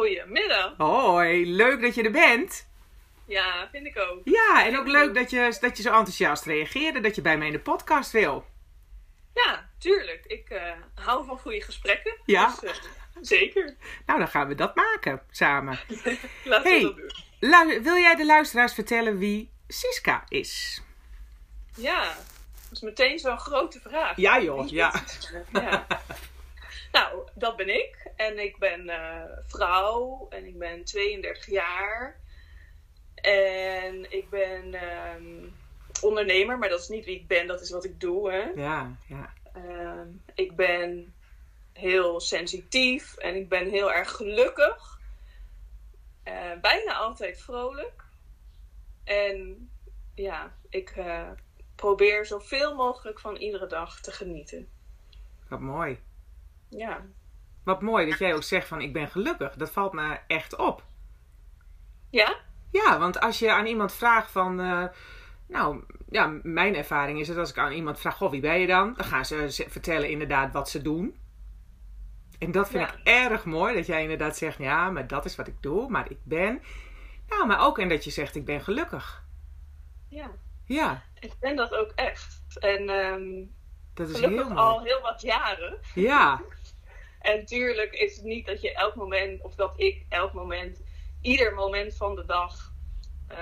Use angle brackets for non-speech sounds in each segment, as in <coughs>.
Goedemiddag. Hoi, leuk dat je er bent. Ja, vind ik ook. Ja, en ook leuk dat je, dat je zo enthousiast reageerde dat je bij mij in de podcast wil. Ja, tuurlijk. Ik eh, hou van goede gesprekken. Ja. Dus, eh, zeker. Nou, dan gaan we dat maken samen. <laughs> Laten Hey. we dat doen. Lu- wil jij de luisteraars vertellen wie Siska is? Ja, dat is meteen zo'n grote vraag. Ja, joh, ja. <laughs> ja. Nou, dat ben ik. En ik ben eh, vrouw en ik ben 32 jaar. En ik ben ehm, ondernemer, maar dat is niet wie ik ben, dat is wat ik doe. Hè? Ja, ja. Ehm, ik ben heel sensitief en ik ben heel erg gelukkig. Eh, bijna altijd vrolijk. En ja, ik eh, probeer zoveel mogelijk van iedere dag te genieten. Wat mooi. Ja, Wat mooi dat jij ook zegt van ik ben gelukkig. Dat valt me echt op. ja? Ja, want als je aan iemand vraagt van... eh, nou, ja, mijn ervaring is het als ik aan iemand vraag... Goh, wie ben je dan? Dan gaan ze vertellen inderdaad wat ze doen. En dat vind Ja. ik erg mooi. Dat jij inderdaad zegt, ja, maar dat is wat ik doe. Maar ik ben... Nou, maar ook en dat je zegt, ik ben gelukkig. ja. Ja, Ik ben dat ook echt. En ehm, dat is gelukkig heel mooi. al heel wat jaren. Ja, <laughs> En tuurlijk is het niet dat je elk moment, of dat ik elk moment, ieder moment van de dag eh,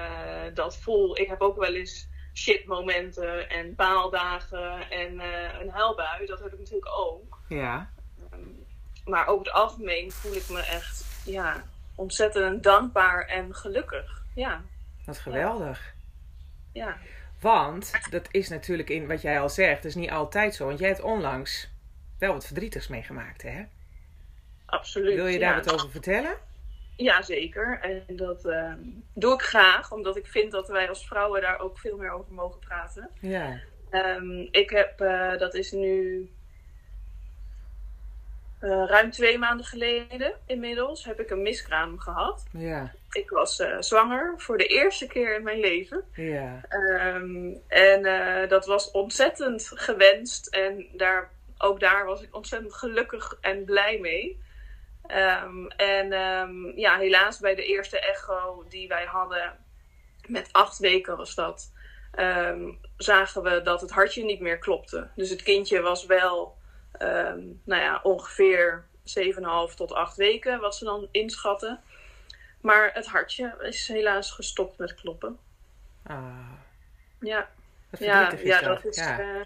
dat voel. Ik heb ook wel eens shitmomenten en baaldagen en eh, een huilbui. Dat heb ik natuurlijk ook. ja. Ehm, maar over het algemeen voel ik me echt ja, ontzettend dankbaar en gelukkig. Ja, Wat geweldig. ja. Want dat is natuurlijk in wat jij al zegt, dat is niet altijd zo. Want jij hebt onlangs wel wat verdrietigs meegemaakt, hè? Absoluut. Wil je ja. daar wat over vertellen? Ja, zeker. En dat ehm, doe ik graag, omdat ik vind dat wij als vrouwen daar ook veel meer over mogen praten. Ja. Ehm, ik heb, eh, dat is nu eh, ruim twee maanden geleden inmiddels, heb ik een miskraam gehad. Ja. Ik was eh, zwanger voor de eerste keer in mijn leven. Ja. Ehm, en dat was ontzettend gewenst. En daar, ook daar was ik ontzettend gelukkig en blij mee. Ehm, en ehm, ja, helaas bij de eerste echo die wij hadden, met acht weken was dat, ehm, zagen we dat het hartje niet meer klopte. Dus het kindje was wel, nou ja, ongeveer 7,5 tot 8 weken, wat ze dan inschatten. Maar het hartje is helaas gestopt met kloppen. Ah, Ja, ja, ja dat is, ja. eh,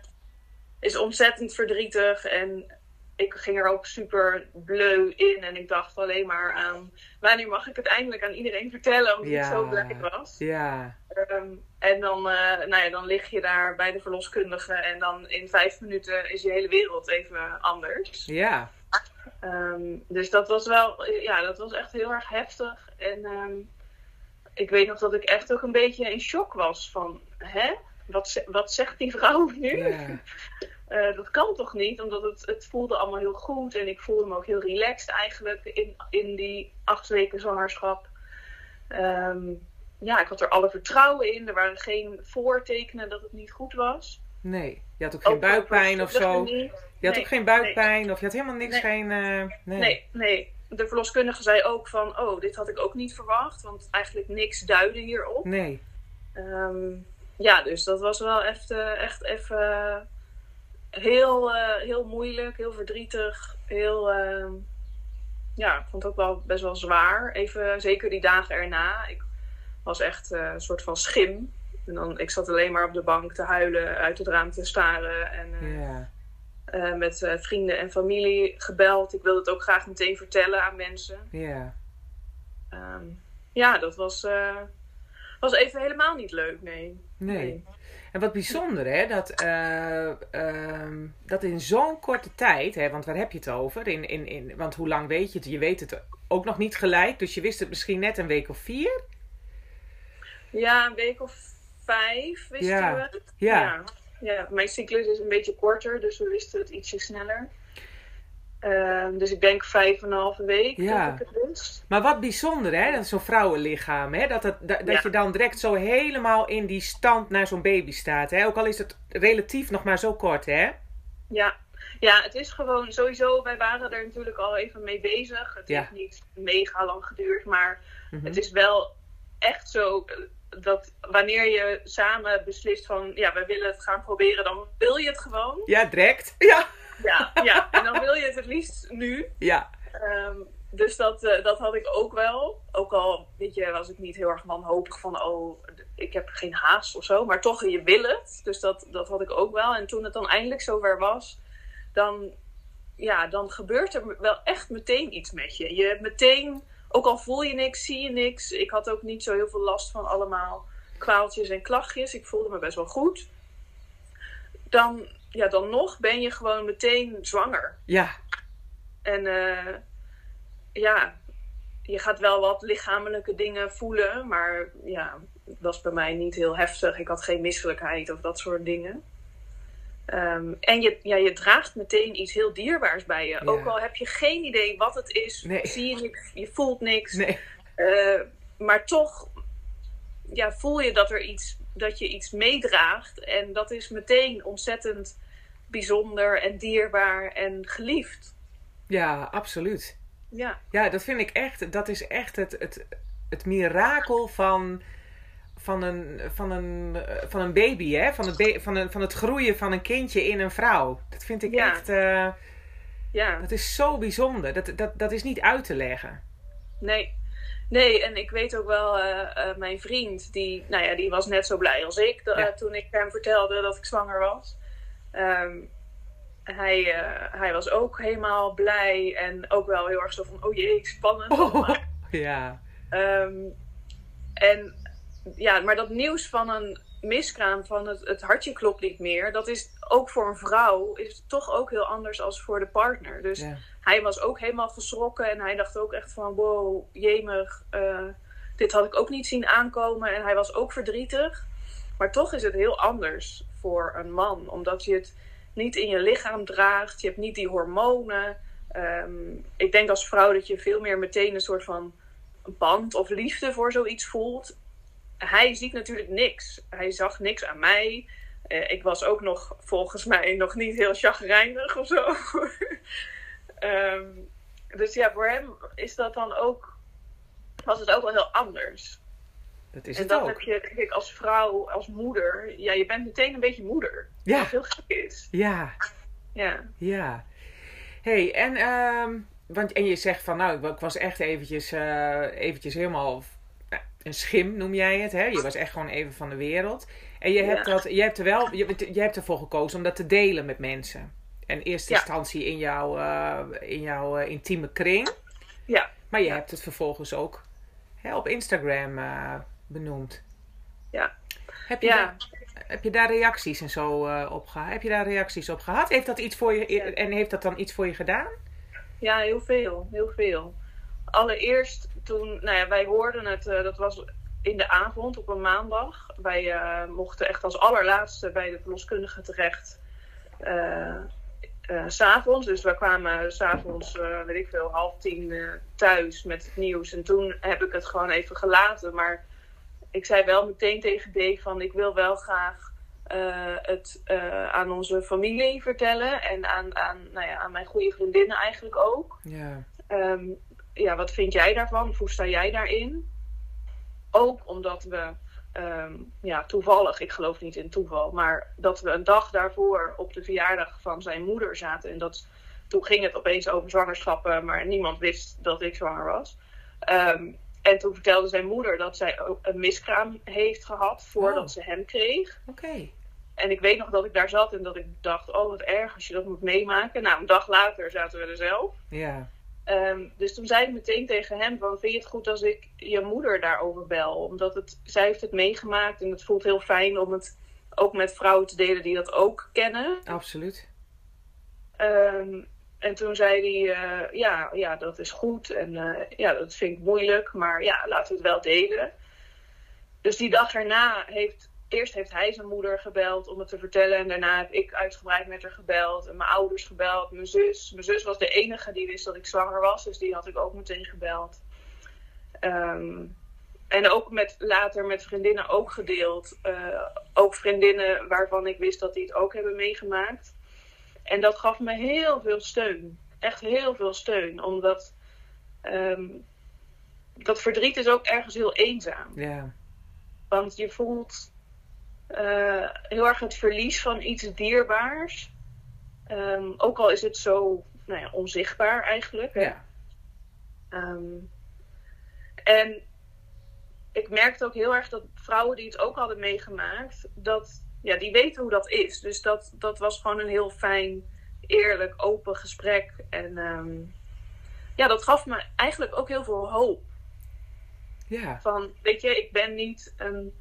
is ontzettend verdrietig. En ik ging er ook super bleu in. En ik dacht alleen maar aan wanneer mag ik het eindelijk aan iedereen vertellen, omdat Ja. ik zo blij was. ja. Ehm, en dan, eh, nou ja, dan lig je daar bij de verloskundige en dan in vijf minuten is je hele wereld even anders. Ja. Ehm, dus dat was wel, ja, dat was echt heel erg heftig. En ehm, ik weet nog dat ik echt ook een beetje in shock was van, hè? Wat, wat zegt die vrouw nu? Ja. Eh, dat kan toch niet? Omdat het, het voelde allemaal heel goed en ik voelde me ook heel relaxed eigenlijk in, in die acht weken zwangerschap. Ehm, ja, ik had er alle vertrouwen in. Er waren geen voortekenen dat het niet goed was. Nee. Je had ook geen Ook buikpijn of zo. Je had Nee, ook geen buikpijn of je had helemaal niks, Nee. geen... eh, nee. Nee, nee. De verloskundige zei ook van, oh, dit had ik ook niet verwacht. Want eigenlijk niks duidde hierop. Nee. Ehm, ja, dus dat was wel echt, eh, echt even heel, eh, heel moeilijk, heel verdrietig. Heel, ehm, ja, ik vond het ook wel best wel zwaar. Even, zeker die dagen erna. Ik was echt eh, een soort van schim. En dan, ik zat alleen maar op de bank te huilen, uit het raam te staren. En eh, met vrienden en familie gebeld. Ik wilde het ook graag meteen vertellen aan mensen. Ja. Ehm, ja, dat was, was even helemaal niet leuk, nee. Nee. En wat bijzonder, hè, dat, eh, ehm, dat in zo'n korte tijd, hè, want waar heb je het over? In, in, in, want hoe lang weet je het? Je weet het ook nog niet gelijk, dus je wist het misschien net een week of vier. Ja, een week of vijf wisten Ja. we het. Ja. ja. Ja, mijn cyclus is een beetje korter, dus we wisten het ietsje sneller. Ehm, dus ik denk vijf en een halve week Ja. ik het. Maar wat bijzonder, hè? Dat zo'n vrouwenlichaam, hè? Dat, het, dat, dat Ja. je dan direct zo helemaal in die stand naar zo'n baby staat, hè? Ook al is het relatief nog maar zo kort, hè? Ja. ja, het is gewoon sowieso, wij waren er natuurlijk al even mee bezig. Het Ja. heeft niet mega lang geduurd, maar Mhm. het is wel echt zo dat wanneer je samen beslist van ja, wij willen het gaan proberen, dan wil je het gewoon. Ja, direct. Ja. Ja, ja. en dan wil je het het liefst nu. Ja. Ehm, dus dat, eh, dat had ik ook wel. Ook al, weet je, was ik niet heel erg wanhopig van, oh, ik heb geen haast of zo. Maar toch, je wil het. Dus dat, dat had ik ook wel. En toen het dan eindelijk zover was, dan, ja, dan gebeurt er wel echt meteen iets met je. Je hebt meteen, ook al voel je niks, zie je niks. Ik had ook niet zo heel veel last van allemaal kwaaltjes en klachtjes. Ik voelde me best wel goed. Dan, ja, dan nog ben je gewoon meteen zwanger. Ja. En eh, ja, je gaat wel wat lichamelijke dingen voelen, maar ja, het was bij mij niet heel heftig. Ik had geen misselijkheid of dat soort dingen. Ehm, en je, ja, je draagt meteen iets heel dierbaars bij je. Ja. Ook al heb je geen idee wat het is, Nee. zie je niks, je voelt niks. Nee. Eh, maar toch ja, voel je dat, er iets, dat je iets meedraagt. En dat is meteen ontzettend bijzonder en dierbaar en geliefd. Ja, absoluut. Ja. Ja, dat vind ik echt, dat is echt het, het, het mirakel van, van, een, van, een, van een baby, hè? Van het, van, een, van het groeien van een kindje in een vrouw. Dat vind ik Ja. echt, eh, Ja, dat is zo bijzonder. Dat, dat, dat is niet uit te leggen. nee. Nee, en ik weet ook wel, eh, eh, mijn vriend, die, nou ja, die was net zo blij als ik Ja. toen ik hem vertelde dat ik zwanger was. Ehm, hij, eh, hij was ook helemaal blij en ook wel heel erg zo van, oh jee, spannend. Oh, <laughs> ja. Ehm, en ja, maar dat nieuws van een miskraam, van het, het hartje klopt niet meer, dat is ook voor een vrouw is toch ook heel anders als voor de partner. Dus ja. hij was ook helemaal geschrokken en hij dacht ook echt van wow, jemig, eh, dit had ik ook niet zien aankomen. En hij was ook verdrietig. Maar toch is het heel anders voor een man, omdat je het niet in je lichaam draagt, je hebt niet die hormonen. Ehm, ik denk als vrouw dat je veel meer meteen een soort van band of liefde voor zoiets voelt. Hij ziet natuurlijk niks. Hij zag niks aan mij. Eh, ik was ook nog volgens mij nog niet heel chagrijnig of zo. <laughs> Ehm, dus ja, voor hem is dat dan ook, was het ook wel heel anders. Dat is en dat ook. heb je, ik, als vrouw, als moeder. Ja, je bent meteen een beetje moeder. Ja. Wat heel gek is. Ja, Ja. ja. hey, en, ehm, want, en je zegt van, nou, ik, was echt eventjes, eh, eventjes helemaal nou, een schim, noem jij het, hè? Je was echt gewoon even van de wereld. En je hebt, dat, je hebt er wel, je, je hebt ervoor gekozen om dat te delen met mensen. In eerste instantie in jouw, eh, in jouw eh, intieme kring. Ja. Maar je hebt het vervolgens ook hè, op Instagram eh, benoemd. Ja. Heb je, daar, heb je daar reacties en zo op gehad? Heb je daar reacties op gehad? Heeft dat iets voor je en heeft dat dan iets voor je gedaan? Ja, heel veel. Heel veel. Allereerst toen, nou ja, wij hoorden het, dat was in de avond op een maandag. Wij eh, mochten echt als allerlaatste bij de verloskundige terecht. eh eh, s'avonds. Dus we kwamen s'avonds, eh weet ik veel, half tien thuis met het nieuws. En toen heb ik het gewoon even gelaten. Maar ik zei wel meteen tegen Dave van ik wil wel graag het aan onze familie vertellen. En aan, aan, nou ja, aan mijn goede vriendinnen eigenlijk ook. Ja. Ehm, ja, wat vind jij daarvan? Of hoe sta jij daarin? Ook omdat we ehm, ja, toevallig, ik geloof niet in toeval, maar dat we een dag daarvoor op de verjaardag van zijn moeder zaten. En dat, toen ging het opeens over zwangerschappen, maar niemand wist dat ik zwanger was. Ehm, en toen vertelde zijn moeder dat zij ook een miskraam heeft gehad voordat Oh. ze hem kreeg. Oké. En ik weet nog dat ik daar zat en dat ik dacht, oh wat erg als je dat moet meemaken. Nou, een dag later zaten we er zelf. Ja. Ehm, dus toen zei ik meteen tegen hem van, vind je het goed als ik je moeder daarover bel? Omdat het, zij heeft het meegemaakt en het voelt heel fijn om het ook met vrouwen te delen die dat ook kennen. Absoluut. Ehm, en toen zei hij, eh, ja, ja, dat is goed. En eh, ja, dat vind ik moeilijk. Maar ja, laten we het wel delen. Dus die dag erna heeft... Eerst heeft hij zijn moeder gebeld om het te vertellen. En daarna heb ik uitgebreid met haar gebeld. En mijn ouders gebeld. Mijn zus. Mijn zus was de enige die wist dat ik zwanger was. Dus die had ik ook meteen gebeld. Ehm, en ook met, later met vriendinnen ook gedeeld. Uh, ook vriendinnen waarvan ik wist dat die het ook hebben meegemaakt. En dat gaf me heel veel steun. Echt heel veel steun. Omdat um, dat verdriet is ook ergens heel eenzaam. Ja. Want je voelt heel erg het verlies van iets dierbaars. Um, ook al is het zo nou ja, onzichtbaar eigenlijk. Hè? Ja. Um, en ik merkte ook heel erg dat vrouwen die het ook hadden meegemaakt, dat ja, die weten hoe dat is. Dus dat, dat was gewoon een heel fijn, eerlijk, open gesprek. En um, ja, dat gaf me eigenlijk ook heel veel hoop. Ja. Van, weet je, ik ben niet een,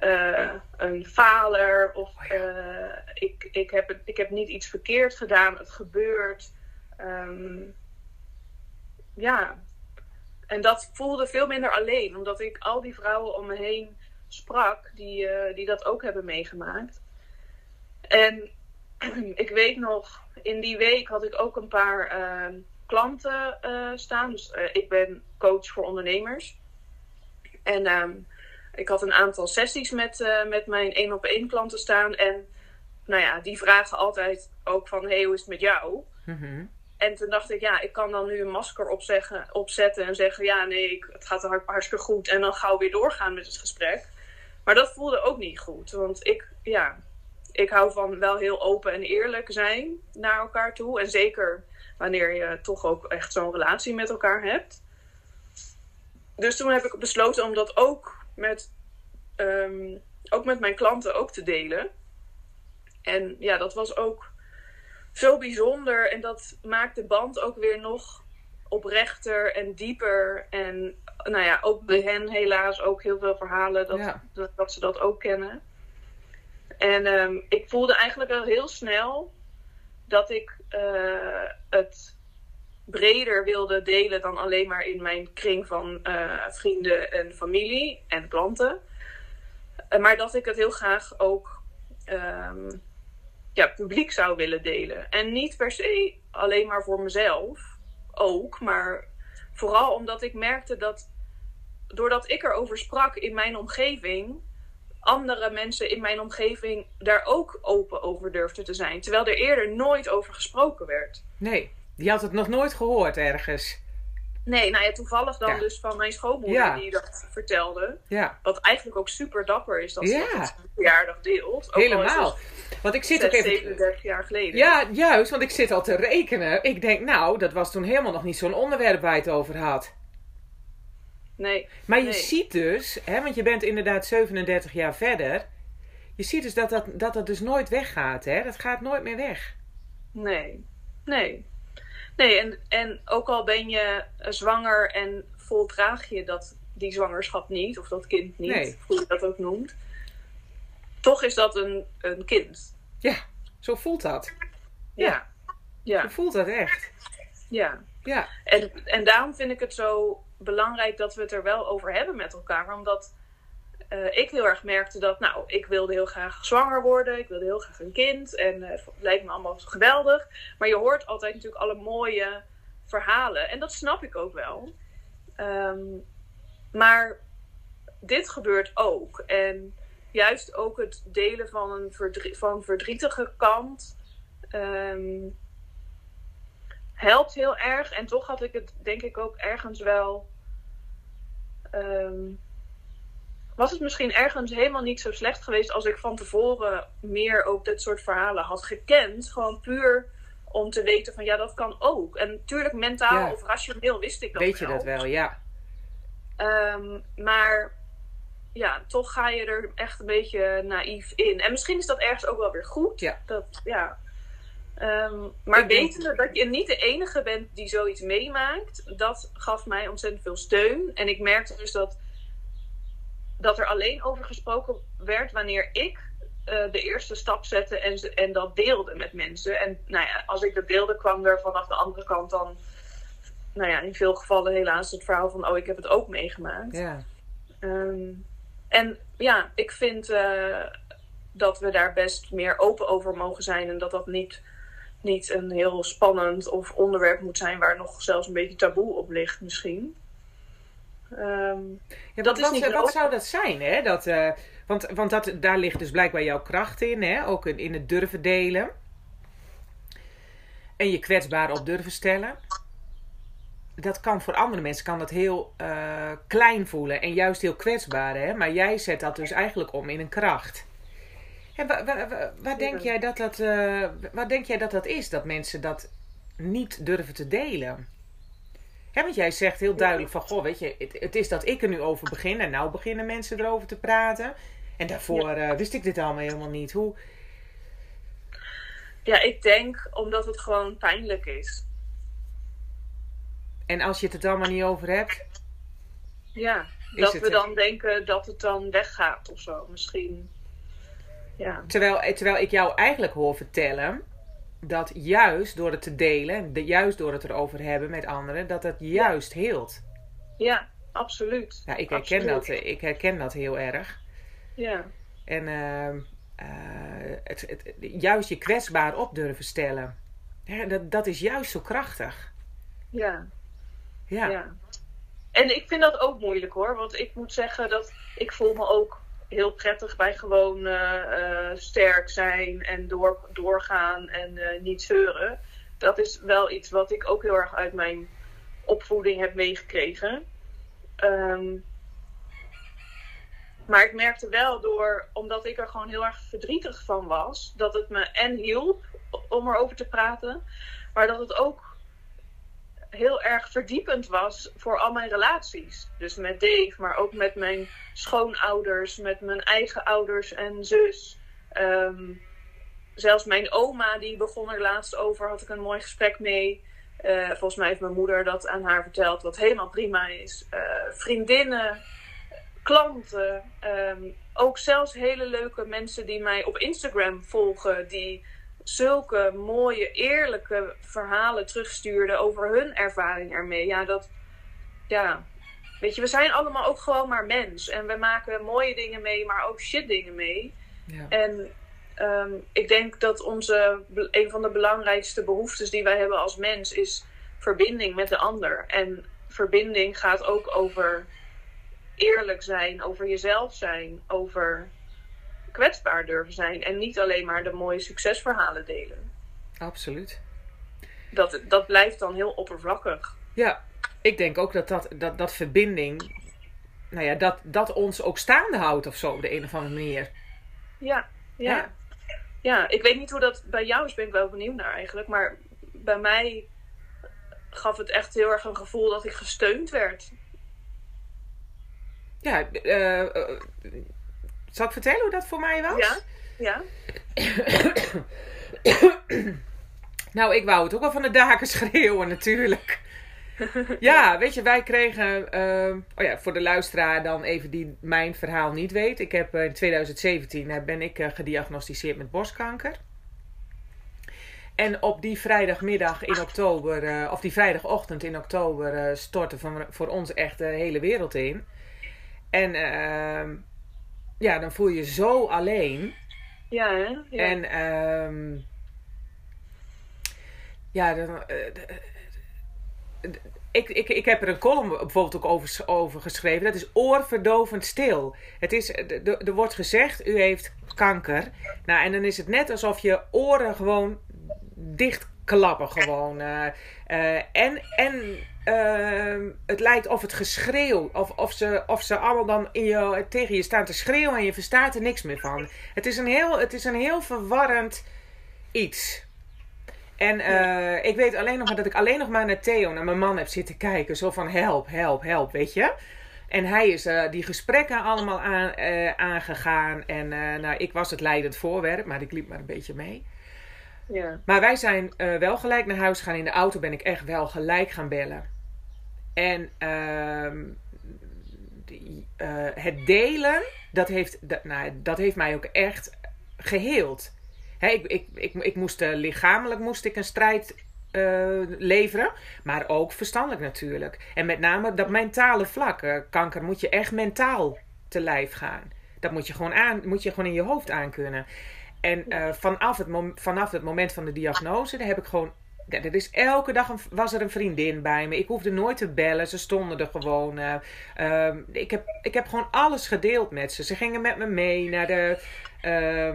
uh, een faler of Oh uh, ik, ik, heb ik heb niet iets verkeerd gedaan. Het gebeurt. Um, ja. En dat voelde veel minder alleen, omdat ik al die vrouwen om me heen sprak die, uh, die dat ook hebben meegemaakt. En <clears throat> ik weet nog, in die week had ik ook een paar uh, klanten staan. Dus ik ben coach voor ondernemers. En um, ik had een aantal sessies met, uh, met mijn één op één klanten staan. En nou ja, die vragen altijd ook van, hey, hoe is het met jou? Mm-hmm. En toen dacht ik, ja, ik kan dan nu een masker opzeggen, opzetten en zeggen, ja, nee, ik, het gaat hartstikke goed. En dan gauw weer doorgaan met het gesprek. Maar dat voelde ook niet goed. Want ik, ja, ik hou van wel heel open en eerlijk zijn naar elkaar toe. En zeker wanneer je toch ook echt zo'n relatie met elkaar hebt. Dus toen heb ik besloten om dat ook met, um, ook met mijn klanten ook te delen. En ja, dat was ook zo bijzonder. En dat maakt de band ook weer nog oprechter en dieper. En nou ja, ook bij hen helaas ook heel veel verhalen dat, Ja. dat, dat ze dat ook kennen. En um, ik voelde eigenlijk al heel snel dat ik uh, het breder wilde delen dan alleen maar in mijn kring van uh, vrienden en familie en klanten. Uh, maar dat ik het heel graag ook um, ja, publiek zou willen delen. En niet per se alleen maar voor mezelf, ook, maar vooral omdat ik merkte dat doordat ik erover sprak in mijn omgeving, andere mensen in mijn omgeving daar ook open over durfden te zijn. Terwijl er eerder nooit over gesproken werd. Nee, die had het nog nooit gehoord ergens. Nee, nou ja, toevallig dan ja. dus van mijn schoonmoeder ja. die dat vertelde. Ja. Wat eigenlijk ook super dapper is dat ja. ze dat een verjaardag deelt. Ook Helemaal. Want ik zit 6, ook even... 37 jaar geleden. Ja, juist, want ik zit al te rekenen. Ik denk, nou, dat was toen helemaal nog niet zo'n onderwerp waar je het over had. Nee. Maar je nee. ziet dus, hè, want je bent inderdaad 37 jaar verder. Je ziet dus dat dat, dat, dat dus nooit weggaat, hè? Dat gaat nooit meer weg. Nee. Nee. Nee, en, en ook al ben je zwanger en voldraag je dat, die zwangerschap niet, of dat kind niet, nee. hoe je dat ook noemt, toch is dat een, een kind. Ja, zo voelt dat. Ja. ja. ja. Zo voelt dat echt. Ja. ja. En, en daarom vind ik het zo belangrijk dat we het er wel over hebben met elkaar, omdat uh, ik heel erg merkte dat, nou, ik wilde heel graag zwanger worden, ik wilde heel graag een kind en uh, het lijkt me allemaal geweldig. Maar je hoort altijd natuurlijk alle mooie verhalen en dat snap ik ook wel. Um, maar dit gebeurt ook. En juist ook het delen van een van verdrietige kant um, helpt heel erg. En toch had ik het denk ik ook ergens wel. Um, was het misschien ergens helemaal niet zo slecht geweest als ik van tevoren meer ook dit soort verhalen had gekend. Gewoon puur om te weten van ja, dat kan ook. En natuurlijk mentaal ja. of rationeel wist ik dat Weet je wel. dat wel, ja. Um, maar ja, toch ga je er echt een beetje naïef in. En misschien is dat ergens ook wel weer goed. Ja. Dat, ja. Um, maar wetende dat je niet de enige bent die zoiets meemaakt, dat gaf mij ontzettend veel steun. En ik merkte dus dat dat er alleen over gesproken werd wanneer ik eh, de eerste stap zette en, ze- en dat deelde met mensen. En nou ja, als ik dat deelde, kwam er vanaf de andere kant dan, nou ja, in veel gevallen helaas het verhaal van, oh, ik heb het ook meegemaakt. Ja. Ehm, en ja, ik vind eh, dat we daar best meer open over mogen zijn. En dat dat niet, niet een heel spannend of onderwerp moet zijn waar nog zelfs een beetje taboe op ligt misschien. Ehm, Ja, Dat dat is wat, niet wat nodig. zou dat zijn, hè? Dat, eh, want want dat, daar ligt dus blijkbaar jouw kracht in, hè? Ook in, in het durven delen. En je kwetsbaar op durven stellen. Dat kan voor andere mensen kan dat heel eh, klein voelen en juist heel kwetsbaar, hè? Maar jij zet dat dus eigenlijk om in een kracht. En wa- wa- wa- waar, denk jij dat dat, eh, waar denk jij dat dat is, dat mensen dat niet durven te delen? Hè, want jij zegt heel duidelijk van, goh, weet je, het, het is dat ik er nu over begin en nou beginnen mensen erover te praten. En daarvoor eh, wist ik dit allemaal helemaal niet. Hoe? ja, ik denk omdat het gewoon pijnlijk is. En als je het er allemaal niet over hebt, Ja, dat we dan denken dat het dan weggaat of zo. Misschien. Ja, terwijl, eh, terwijl ik jou eigenlijk hoor vertellen dat juist door het te delen, de, juist door het erover hebben met anderen, dat het juist heelt. ja absoluut. Ja, ik herken, Absoluut. dat, eh, ik herken dat heel erg. Ja, En ehm, eh, het, het, juist je kwetsbaar op durven stellen. Ja, dat, dat is juist zo krachtig. ja. Ja. Ja. En ik vind dat ook moeilijk hoor. Want ik moet zeggen dat ik voel me ook heel prettig bij gewoon eh, eh, sterk zijn en door, doorgaan en eh, niet zeuren. Dat is wel iets wat ik ook heel erg uit mijn opvoeding heb meegekregen. Ehm, maar ik merkte wel door, omdat ik er gewoon heel erg verdrietig van was, dat het me en hielp om erover te praten, maar dat het ook heel erg verdiepend was voor al mijn relaties. Dus met Dave, maar ook met mijn schoonouders, met mijn eigen ouders en zus. Ehm, zelfs mijn oma, die begon er laatst over, had ik een mooi gesprek mee. Eh, volgens mij heeft mijn moeder dat aan haar verteld, wat helemaal prima is. Eh, vriendinnen, klanten, ehm, ook zelfs hele leuke mensen die mij op Instagram volgen, die zulke mooie, eerlijke verhalen terugstuurden over hun ervaring ermee. Ja, dat. Ja. Weet je, we zijn allemaal ook gewoon maar mens. En we maken mooie dingen mee, maar ook shit dingen mee. Ja. En ehm, ik denk dat onze, een van de belangrijkste behoeftes die wij hebben als mens is verbinding met de ander. En verbinding gaat ook over eerlijk zijn, over jezelf zijn, over kwetsbaar durven zijn. En niet alleen maar de mooie succesverhalen delen. Absoluut. Dat, dat blijft dan heel oppervlakkig. Ja, ik denk ook dat dat, dat, dat verbinding, nou ja, dat, dat ons ook staande houdt of zo op de een of andere manier. Ja, ja. Ja. Ja, ik weet niet hoe dat bij jou is, ben ik wel benieuwd naar eigenlijk. Maar bij mij gaf het echt heel erg een gevoel dat ik gesteund werd. Ja, eh, eh, zal ik vertellen hoe dat voor mij was? Ja? Ja? <coughs> Nou, ik wou het ook wel van de daken <laughs> schreeuwen natuurlijk. Ja, weet je, wij kregen... eh, oh ja, voor de luisteraar dan even die mijn verhaal niet weet. Ik heb eh, in 2017 eh, ben ik eh, gediagnosticeerd met borstkanker. En op die vrijdagmiddag in oktober, of die vrijdagochtend in oktober, stortte van, voor ons echt de hele wereld in. En ehm, ja, dan voel je je zo alleen. Ja, hè? Ja. En ehm ja, dan, eh, ik, ik, ik heb er een column bijvoorbeeld ook over, over geschreven. Dat is oorverdovend stil. Het is, er wordt gezegd, u heeft kanker. Nou, en dan is het net alsof je oren gewoon dichtklappen. Gewoon. eh, eh, en en ehm, het lijkt of het geschreeuw, of, of, ze, of ze allemaal dan in je, tegen je staan te schreeuwen en je verstaat er niks meer van. Het is een heel, het is een heel verwarrend iets. En eh, ik weet alleen nog maar dat ik alleen nog maar naar Theo, naar mijn man heb zitten kijken. Zo van help, help, help, weet je. En hij is eh, die gesprekken allemaal aan, eh, aangegaan. En nou, ik was het leidend voorwerp, maar ik liep maar een beetje mee. ja. Maar wij zijn wel gelijk naar huis gegaan. In de auto ben ik echt wel gelijk gaan bellen. En ehm, eh, het delen, dat heeft, dat, nou, dat heeft mij ook echt geheeld. Ik, ik, ik, ik moest uh, lichamelijk moest ik een strijd uh, leveren, maar ook verstandelijk natuurlijk. En met name dat mentale vlak. Kanker moet je echt mentaal te lijf gaan. Dat moet je gewoon, aan, moet je gewoon in je hoofd aankunnen. En vanaf, het vanaf het moment van de diagnose, daar heb ik gewoon er is elke dag een, was er een vriendin bij me. Ik hoefde nooit te bellen. Ze stonden er gewoon. Uh, ik, heb, ik heb gewoon alles gedeeld met ze. Ze gingen met me mee naar de, uh,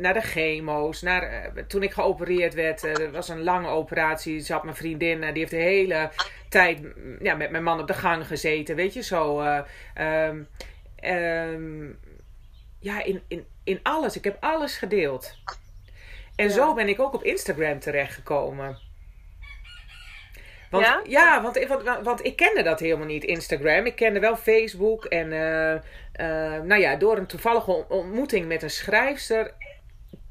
naar de chemo's. Naar, uh, toen ik geopereerd werd, uh, er was een lange operatie. Had mijn vriendin, die heeft de hele tijd ja, met mijn man op de gang gezeten. Weet je, zo. Um, ja, in, in, in alles. Ik heb alles gedeeld. En zo ben ik ook op Instagram terechtgekomen. Want, ja? Ja, want, want, want, ik kende dat helemaal niet, Instagram. Ik kende wel Facebook. En uh, uh, nou ja, door een toevallige ontmoeting met een schrijfster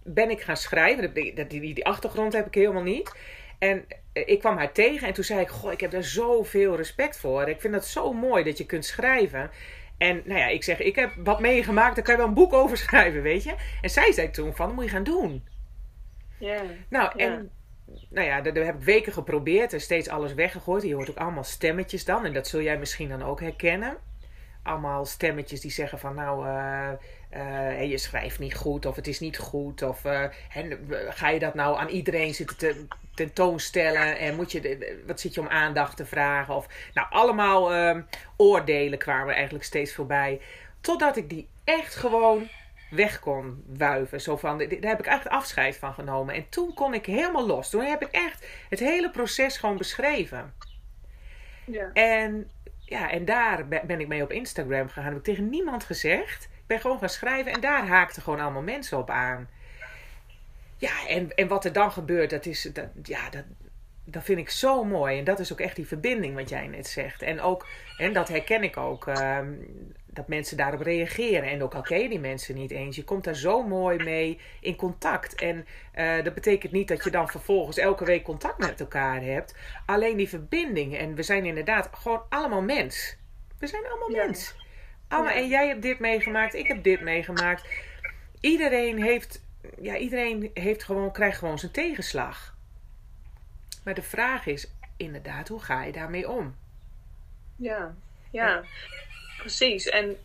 ben ik gaan schrijven. Die, die, die achtergrond heb ik helemaal niet. En eh, ik kwam haar tegen en toen zei ik: Goh, ik heb daar zoveel respect voor. Ik vind het zo mooi dat je kunt schrijven. En nou ja, ik zeg: Ik heb wat meegemaakt, daar kan je wel een boek over schrijven, weet je. En zij zei toen: van, Dat moet je gaan doen. Ja. Nou, en nou ja, daar, heb ik weken geprobeerd en steeds alles weggegooid. Je hoort ook allemaal stemmetjes dan. En dat zul jij misschien dan ook herkennen. Allemaal stemmetjes die zeggen van nou, uh, uh, je schrijft niet goed of het is niet goed. Of uh, ga je dat nou aan iedereen zitten te, tentoonstellen en moet je, wat zit je om aandacht te vragen? Of, nou, allemaal ehm, oordelen kwamen eigenlijk steeds voorbij. Totdat ik die echt gewoon weg kon wuiven. Zo van, daar heb ik echt afscheid van genomen. En toen kon ik helemaal los. Toen heb ik echt het hele proces gewoon beschreven. Ja. En, ja, en daar ben ik mee op Instagram gegaan. Heb ik tegen niemand gezegd. Ik ben gewoon gaan schrijven en daar haakten gewoon allemaal mensen op aan. Ja, en, en wat er dan gebeurt, dat is, dat, ja, dat, dat vind ik zo mooi. En dat is ook echt die verbinding wat jij net zegt. En ook, en dat herken ik ook. Ehm, dat mensen daarop reageren. En ook al ken je die mensen niet eens, je komt daar zo mooi mee in contact. En uh, dat betekent niet dat je dan vervolgens elke week contact met elkaar hebt. Alleen die verbinding. En we zijn inderdaad gewoon allemaal mens. We zijn allemaal mens. Allemaal, En jij hebt dit meegemaakt, ik heb dit meegemaakt. Iedereen heeft, ja, iedereen heeft gewoon, krijgt gewoon zijn tegenslag. Maar de vraag is inderdaad, hoe ga je daarmee om? Ja, ja. Precies. En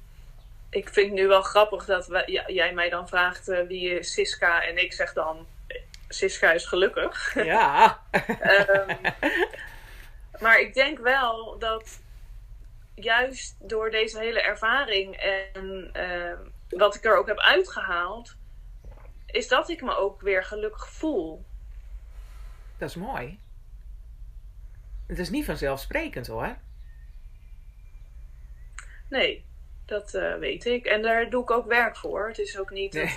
ik vind het nu wel grappig dat jij mij dan vraagt uh, wie is Siska en ik zeg dan Siska is gelukkig. Ja. um, <laughs> maar ik denk wel dat juist door deze hele ervaring en uh, wat ik er ook heb uitgehaald, is dat ik me ook weer gelukkig voel. Dat is mooi. Het is niet vanzelfsprekend hoor. Nee, dat uh, weet ik. En daar doe ik ook werk voor. Het is ook niet nee. dat.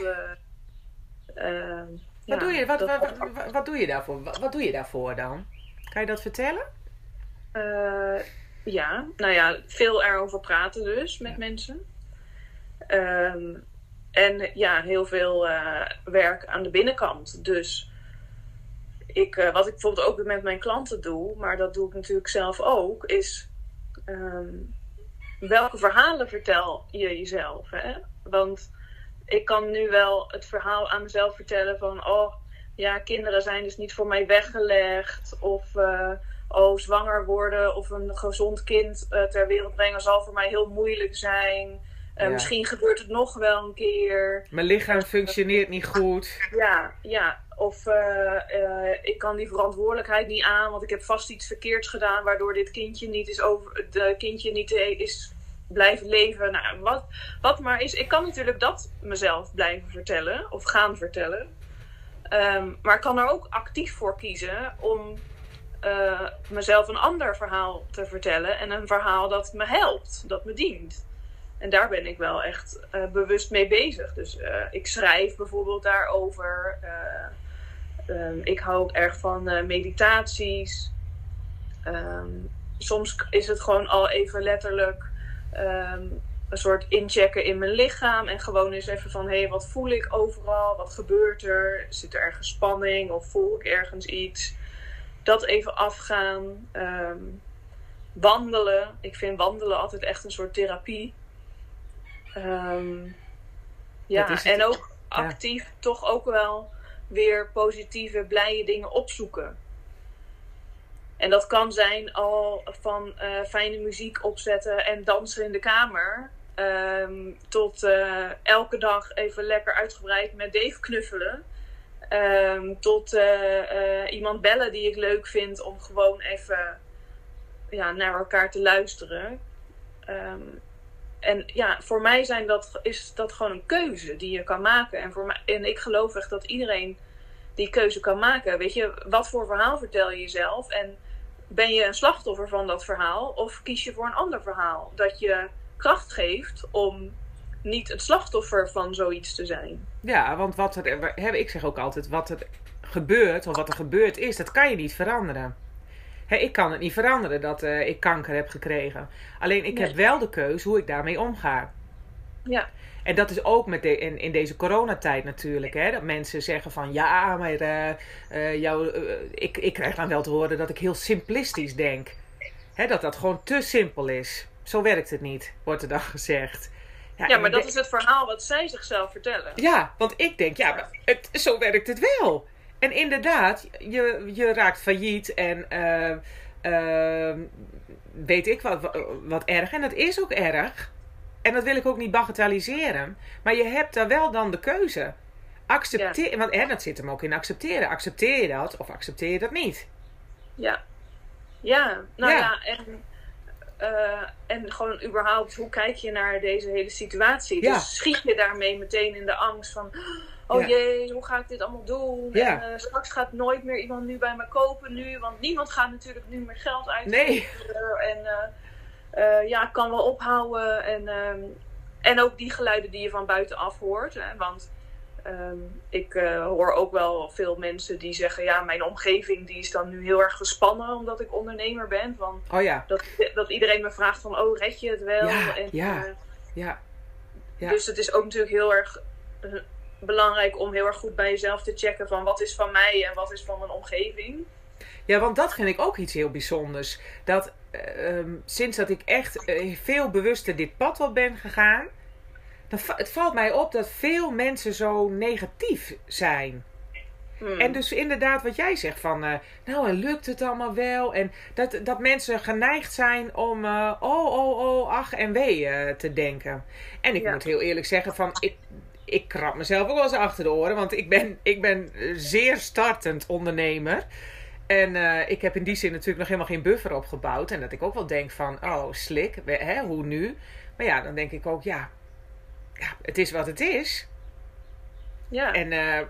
Uh, wat, doe je, wat, dat... wat, wat, wat, doe je daarvoor? Wat, wat, doe je daarvoor dan? Kan je dat vertellen? Uh, ja, nou ja, veel erover praten dus met ja. mensen. Um, en ja, heel veel werk aan de binnenkant. Dus ik, wat ik bijvoorbeeld ook met mijn klanten doe, maar dat doe ik natuurlijk zelf ook, is um, welke verhalen vertel je jezelf? Hè? Want ik kan nu wel het verhaal aan mezelf vertellen van, oh ja, kinderen zijn dus niet voor mij weggelegd. Of, uh, oh, zwanger worden of een gezond kind uh, ter wereld brengen zal voor mij heel moeilijk zijn. Ja. Misschien gebeurt het nog wel een keer. Mijn lichaam functioneert niet goed. Ja, ja. Of ik kan die verantwoordelijkheid niet aan, want ik heb vast iets verkeerds gedaan, waardoor dit kindje niet is over, de kindje niet is blijven leven. Nou, wat, wat maar is. Ik kan natuurlijk dat mezelf blijven vertellen of gaan vertellen. Um, maar ik kan er ook actief voor kiezen om uh, mezelf een ander verhaal te vertellen. En een verhaal dat me helpt, dat me dient. En daar ben ik wel echt uh, bewust mee bezig. Dus uh, ik schrijf bijvoorbeeld daarover. Um, ik hou ook erg van meditaties. Um, soms is het gewoon al even letterlijk um, een soort inchecken in mijn lichaam. En gewoon eens even van, hé, hey, wat voel ik overal? Wat gebeurt er? Zit er ergens spanning of voel ik ergens iets? Dat even afgaan. Wandelen. Ik vind wandelen altijd echt een soort therapie. Um, ja, en ook, actief toch ook wel weer positieve, blije dingen opzoeken. En dat kan zijn al van eh, fijne muziek opzetten en dansen in de kamer. Ehm, tot eh, elke dag even lekker uitgebreid met Dave knuffelen. Ehm, tot eh, iemand bellen die ik leuk vind om gewoon even ja, naar elkaar te luisteren. Ehm, en ja, voor mij zijn dat, is dat gewoon een keuze die je kan maken. En, voor mij, en ik geloof echt dat iedereen die keuze kan maken. Weet je, wat voor verhaal vertel je jezelf? En ben je een slachtoffer van dat verhaal? Of kies je voor een ander verhaal? Dat je kracht geeft om niet het slachtoffer van zoiets te zijn. Ja, want wat er, ik zeg ook altijd, wat er gebeurt, of wat er gebeurd is, dat kan je niet veranderen. Ik kan het niet veranderen dat uh, ik kanker heb gekregen. Alleen ik heb wel de keuze hoe ik daarmee omga. Ja. En dat is ook met de, in, in deze coronatijd natuurlijk. Hè, dat mensen zeggen van ja, maar uh, uh, jou, ik, ik krijg dan wel te horen dat ik heel simplistisch denk. Hè, dat dat gewoon te simpel is. Zo werkt het niet, wordt er dan <laughs> gezegd. Ja, ja maar dat is het verhaal wat zij zichzelf vertellen. Ja, want ik denk, ja, maar het, zo werkt het wel. En inderdaad, je, je raakt failliet en weet ik wat, wat erg. En dat is ook erg. En dat wil ik ook niet bagatelliseren. Maar je hebt daar wel dan de keuze. Accepteer, ja. want hè, dat zit hem ook in accepteren. Accepteer je dat of accepteer je dat niet? Ja. Ja, nou ja, ja en, uh, en gewoon überhaupt, hoe kijk je naar deze hele situatie? Ja. Dus schiet je daarmee meteen in de angst van, oh ja. jee, hoe ga ik dit allemaal doen? En uh, straks gaat nooit meer iemand nu bij me kopen nu, want niemand gaat natuurlijk nu meer geld uitgeven. Nee. En uh, uh, ja, kan wel ophouden. En, um, en ook die geluiden die je van buitenaf hoort. Hè, want um, ik uh, hoor ook wel veel mensen die zeggen: ja, mijn omgeving die is dan nu heel erg gespannen omdat ik ondernemer ben. Van, oh ja. dat, dat iedereen me vraagt: van, oh, red je het wel? Ja, en, ja, uh, ja, ja. Dus het is ook natuurlijk heel erg belangrijk om heel erg goed bij jezelf te checken: van wat is van mij en wat is van mijn omgeving. Ja, want dat vind ik ook iets heel bijzonders. Dat um, sinds dat ik echt uh, veel bewuster dit pad op ben gegaan, dan het valt mij op dat veel mensen zo negatief zijn. Hmm. En dus inderdaad wat jij zegt van, uh, nou en lukt het allemaal wel? En dat, dat mensen geneigd zijn om, uh, oh, oh, oh, ach en wee te denken. En ik ja. moet heel eerlijk zeggen van, ik, ik krap mezelf ook wel eens achter de oren, want ik ben, ik ben zeer startend ondernemer. En uh, ik heb in die zin natuurlijk nog helemaal geen buffer opgebouwd. En dat ik ook wel denk van, oh, slik, hè, hoe nu? Maar ja, dan denk ik ook, ja, ja het is wat het is. Ja. En uh,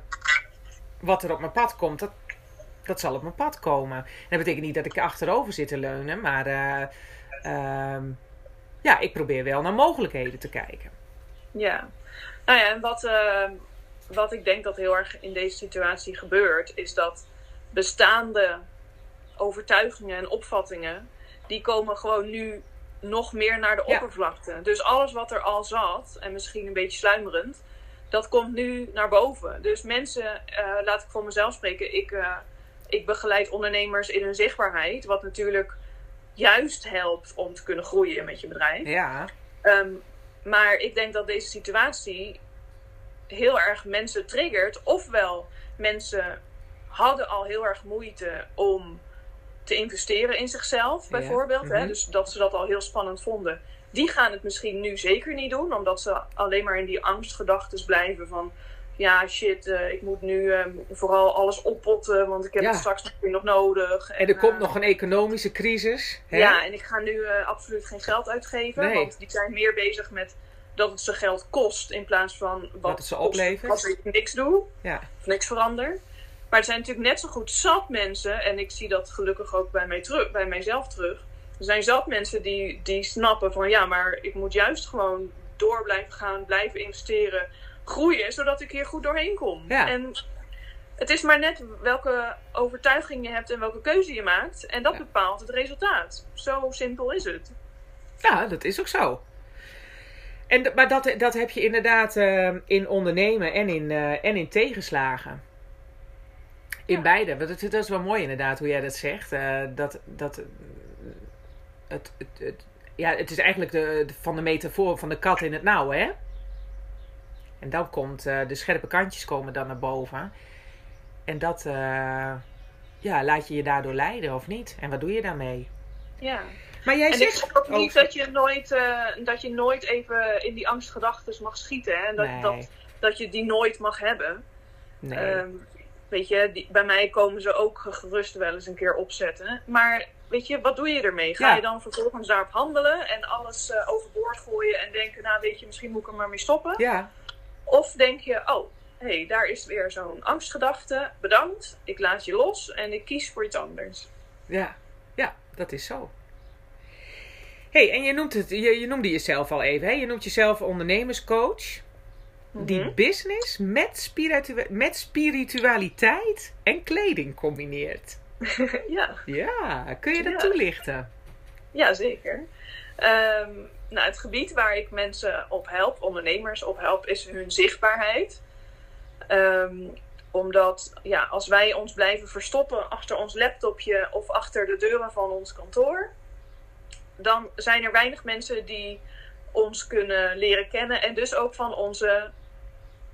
wat er op mijn pad komt, dat, dat zal op mijn pad komen. dat betekent niet dat ik achterover zit te leunen, maar uh, ja, ik probeer wel naar mogelijkheden te kijken. Ja, nou ja, en wat, wat ik denk dat heel erg in deze situatie gebeurt, is dat bestaande overtuigingen en opvattingen, die komen gewoon nu nog meer naar de ja. oppervlakte. Dus alles wat er al zat, en misschien een beetje sluimerend, dat komt nu naar boven. Dus mensen, uh, laat ik voor mezelf spreken, ik, uh, ik begeleid ondernemers in hun zichtbaarheid, wat natuurlijk juist helpt om te kunnen groeien met je bedrijf. Ja. Um, maar ik denk dat deze situatie heel erg mensen triggert, ofwel mensen hadden al heel erg moeite om te investeren in zichzelf, bijvoorbeeld. Ja. hè? Mhm. Dus dat ze dat al heel spannend vonden. Die gaan het misschien nu zeker niet doen, omdat ze alleen maar in die angstgedachten blijven van. Ja, shit, uh, ik moet nu uh, vooral alles oppotten, want ik heb ja. het straks nog nog. En, en er uh, komt nog een economische crisis. Hè? Ja, en ik ga nu eh, absoluut geen geld uitgeven, nee. want die zijn meer bezig met dat het ze geld kost in plaats van wat, wat het ze oplevert. Als ik niks doe, ja. of niks verander. Maar er zijn natuurlijk net zo goed zat mensen, en ik zie dat gelukkig ook bij, mij terug, bij mijzelf terug. Er zijn zat mensen die, die snappen van ja, maar ik moet juist gewoon door blijven gaan, blijven investeren, groeien, zodat ik hier goed doorheen kom. Ja. En het is maar net welke overtuiging je hebt en welke keuze je maakt. En dat Ja. bepaalt het resultaat. Zo simpel is het. Ja, dat is ook zo. En, maar dat, dat heb je inderdaad eh, in ondernemen en in, eh, en in tegenslagen. In Ja. beide. Want het, dat is wel mooi inderdaad hoe jij dat zegt. eh, dat, dat, het, het, het, ja, het is eigenlijk de, de- van de metafoor van de kat in het nauw, hè? En dan komt uh, de scherpe kantjes komen dan naar boven. En dat, uh, ja, laat je je daardoor leiden of niet? En wat doe je daarmee? Ja. Maar jij en zegt ik ook niet dat je nooit, uh, dat je nooit even in die angstgedachten mag schieten. Hè? En dat, Nee. dat, dat je die nooit mag hebben. Nee. Ehm, weet je, die, bij mij komen ze ook gerust wel eens een keer opzetten. Maar weet je, wat doe je ermee? Ga Ja. je dan vervolgens daarop handelen en alles eh, overboord gooien en denken, nou weet je, misschien moet ik er maar mee stoppen? ja, Of denk je, oh, hé, hey, daar is weer zo'n angstgedachte. Bedankt, ik laat je los en ik kies voor iets anders. ja, ja, dat is zo. hey, en je, noemt het, je, je noemde jezelf al even, hè? Je noemt jezelf ondernemerscoach. Die Mhm. business met, spiritu met spiritualiteit en kleding combineert. <laughs> ja. Ja, kun je dat Ja. toelichten? Ja, zeker. Ehm, nou, het gebied waar ik mensen op help, ondernemers op help, is hun zichtbaarheid. Ehm, omdat ja, als wij ons blijven verstoppen achter ons laptopje of achter de deuren van ons kantoor, dan zijn er weinig mensen die ons kunnen leren kennen en dus ook van onze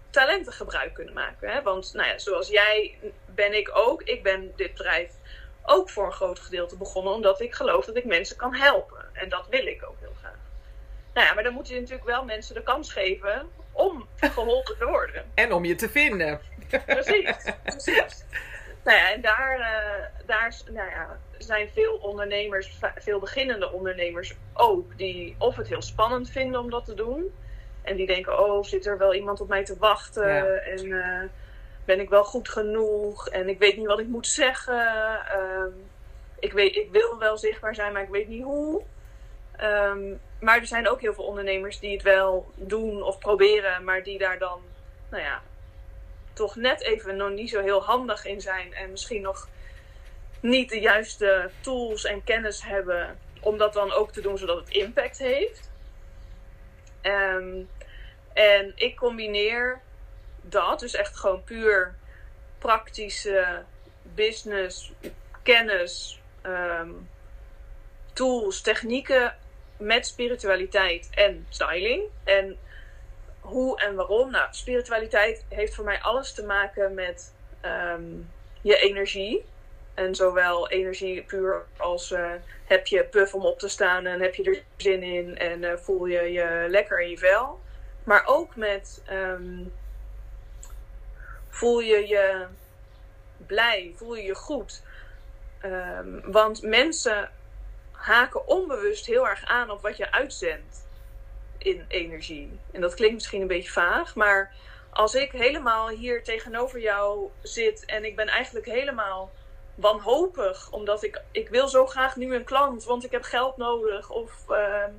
talenten gebruik kunnen maken. Hè? Want nou ja, zoals jij ben ik ook. Ik ben dit bedrijf ook voor een groot gedeelte begonnen omdat ik geloof dat ik mensen kan helpen. En dat wil ik ook heel graag. Nou ja, maar dan moet je natuurlijk wel mensen de kans geven om geholpen te worden. En om je te vinden. Precies, <laughs> precies. Nou ja, en daar, eh, daar nou ja, zijn veel ondernemers, veel beginnende ondernemers ook, die of het heel spannend vinden om dat te doen. En die denken, oh, zit er wel iemand op mij te wachten? Ja. En eh, ben ik wel goed genoeg? En ik weet niet wat ik moet zeggen. Ehm, ik, weet, ik wil wel zichtbaar zijn, maar ik weet niet hoe. Ehm, maar er zijn ook heel veel ondernemers die het wel doen of proberen, maar die daar dan, nou ja, toch net even nog niet zo heel handig in zijn. En misschien nog niet de juiste tools en kennis hebben om dat dan ook te doen zodat het impact heeft. Ehm, en ik combineer dat, dus echt gewoon puur praktische business, kennis, ehm, tools, technieken met spiritualiteit en styling. En hoe en waarom? Nou, spiritualiteit heeft voor mij alles te maken met ehm, je energie. En zowel energie puur als eh, heb je puff om op te staan en heb je er zin in en eh, voel je je lekker in je vel. Maar ook met ehm, voel je je blij, voel je je goed. Ehm, want mensen haken onbewust heel erg aan op wat je uitzendt in energie. En dat klinkt misschien een beetje vaag, maar als ik helemaal hier tegenover jou zit en ik ben eigenlijk helemaal wanhopig, omdat ik, ik wil zo graag nu een klant, want ik heb geld nodig. Of ehm,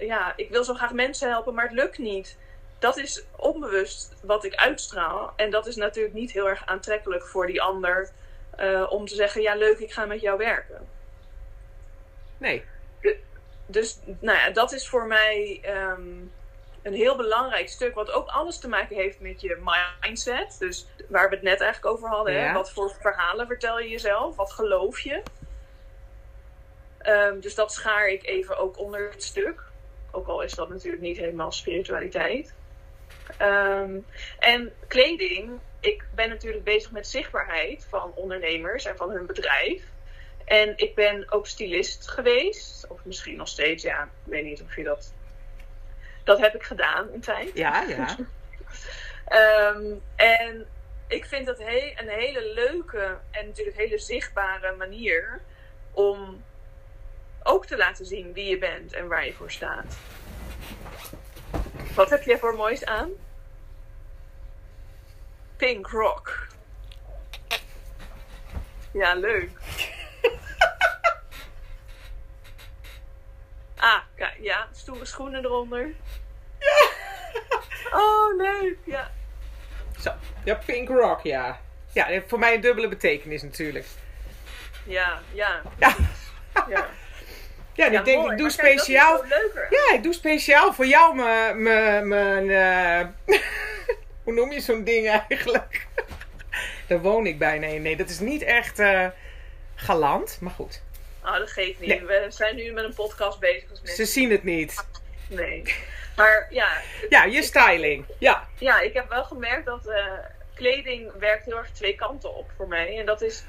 ja, ik wil zo graag mensen helpen, maar het lukt niet. Dat is onbewust wat ik uitstraal. En dat is natuurlijk niet heel erg aantrekkelijk voor die ander eh, om te zeggen: Ja, leuk, ik ga met jou werken. Nee. Dus nou ja, dat is voor mij ehm, een heel belangrijk stuk, wat ook alles te maken heeft met je mindset. Dus waar we het net eigenlijk over hadden. Ja. Hè? Wat voor verhalen vertel je jezelf? Wat geloof je? Ehm, dus dat schaar ik even ook onder het stuk. Ook al is dat natuurlijk niet helemaal spiritualiteit. Ehm, en kleding. Ik ben natuurlijk bezig met zichtbaarheid van ondernemers en van hun bedrijf. En ik ben ook stylist geweest. Of misschien nog steeds, ja. Ik weet niet of je dat... Dat heb ik gedaan een tijd. Ja, ja. <laughs> Ehm, en ik vind dat he- een hele leuke en natuurlijk hele zichtbare manier om ook te laten zien wie je bent en waar je voor staat. Wat heb jij voor moois aan? Pink Rock. Ja, leuk. <laughs> ah, kijk, ja, stoere schoenen eronder. <laughs> Oh, leuk, ja. Zo. Ja, Pink Rock, ja. Ja, heeft voor mij een dubbele betekenis natuurlijk. Ja, ja, Ja. ja. <laughs> Ja, en Ja, ik denk, mooi, ik doe kijk, speciaal... Ja, ik doe speciaal voor jou mijn... mijn, mijn eh, hoe noem je zo'n ding eigenlijk? Daar woon ik bij. Nee, nee, dat is niet echt eh, galant. Maar goed, Oh, dat geeft niet. Nee. We zijn nu met een podcast bezig. Dus ze mensen... zien het niet. Nee. Maar ja. Ja, je styling. Ja. Ja, ik heb wel gemerkt dat uh, kleding werkt heel erg twee kanten op voor mij. En dat is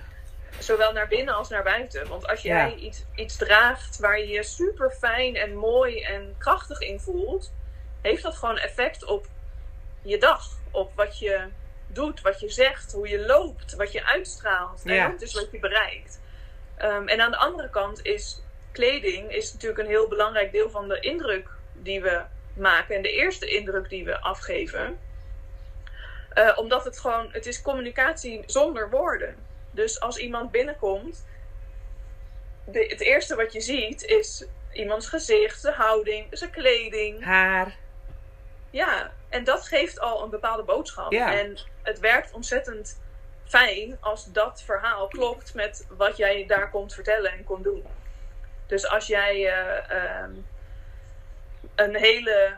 zowel naar binnen als naar buiten. Want als jij iets, iets draagt waar je je super fijn en mooi en krachtig in voelt, heeft dat gewoon effect op je dag. Op wat je doet, wat je zegt, hoe je loopt, wat je uitstraalt. Ja. En dus wat je bereikt. Um, en aan de andere kant is kleding is natuurlijk een heel belangrijk deel van de indruk die we maken. En de eerste indruk die we afgeven. Uh, omdat het gewoon, het is communicatie zonder woorden. Dus als iemand binnenkomt, de, het eerste wat je ziet is iemands gezicht, zijn houding, zijn kleding. Haar. Ja, en dat geeft al een bepaalde boodschap. En het werkt ontzettend fijn als dat verhaal klopt met wat jij daar komt vertellen en komt doen. Dus als jij uh, um, een hele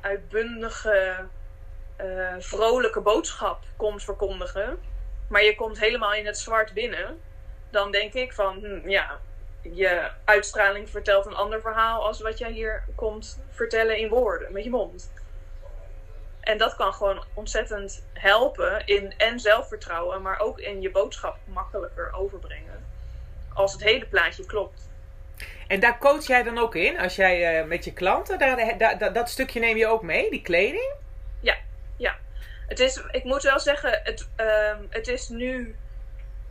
uitbundige, uh, vrolijke boodschap komt verkondigen, maar je komt helemaal in het zwart binnen, dan denk ik van, hm, ja, je uitstraling vertelt een ander verhaal als wat jij hier komt vertellen in woorden, met je mond. En dat kan gewoon ontzettend helpen in en zelfvertrouwen, maar ook in je boodschap makkelijker overbrengen. Als het hele plaatje klopt. En daar coach jij dan ook in? Als jij uh, met je klanten, daar, daar, dat stukje neem je ook mee, die kleding? Ja, ja. Het is, ik moet wel zeggen, het, um, het is nu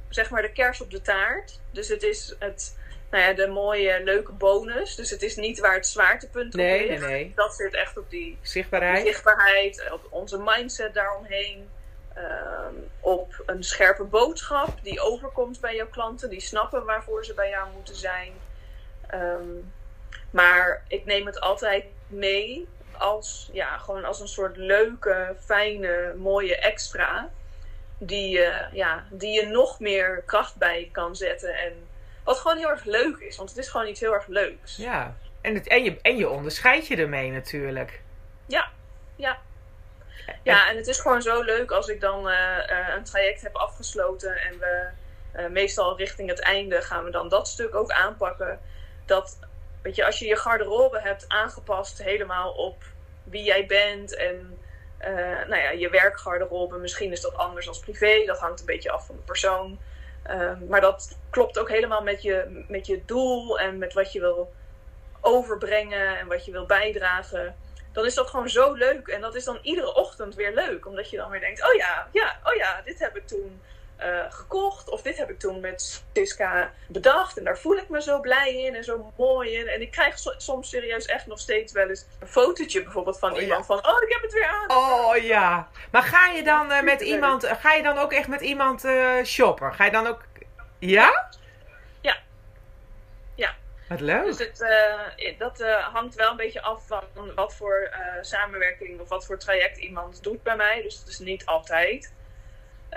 zeg maar de kers op de taart. Dus het is het, nou ja, de mooie, leuke bonus. Dus het is niet waar het zwaartepunt op nee, ligt. Nee, nee. Dat zit echt op die zichtbaarheid, die zichtbaarheid op onze mindset daaromheen. Um, op een scherpe boodschap die overkomt bij jouw klanten. Die snappen waarvoor ze bij jou moeten zijn. Um, maar ik neem het altijd mee als, ja, gewoon als een soort leuke, fijne, mooie extra. Die, uh, ja, die je nog meer kracht bij kan zetten. En wat gewoon heel erg leuk is. Want het is gewoon iets heel erg leuks. Ja, en, het, en, je, en je onderscheid je ermee natuurlijk. Ja, ja. Ja, en het is gewoon zo leuk als ik dan uh, uh, een traject heb afgesloten en we uh, meestal richting het einde gaan we dan dat stuk ook aanpakken. Dat, weet je, als je je garderobe hebt aangepast helemaal op wie jij bent en nou ja, je werkgarderobe, misschien is dat anders als privé, dat hangt een beetje af van de persoon. Um, maar dat klopt ook helemaal met je, met je doel en met wat je wil overbrengen en wat je wil bijdragen. Dan is dat gewoon zo leuk. En dat is dan iedere ochtend weer leuk. Omdat je dan weer denkt: oh ja, ja, oh ja, dit heb ik toen uh, gekocht. Of dit heb ik toen met Siska bedacht. En daar voel ik me zo blij in en zo mooi in. En ik krijg so soms serieus echt nog steeds wel eens een fotootje bijvoorbeeld van oh, iemand. Ja. Van, oh, ik heb het weer aan. Oh ja. Maar ga je dan uh, met iemand, ga je dan ook echt met iemand uh, shoppen? Ga je dan ook, ja? Ja. Ja. Wat leuk. Dus het, dat hangt wel een beetje af van wat voor samenwerking of wat voor traject iemand doet bij mij. Dus het is niet altijd.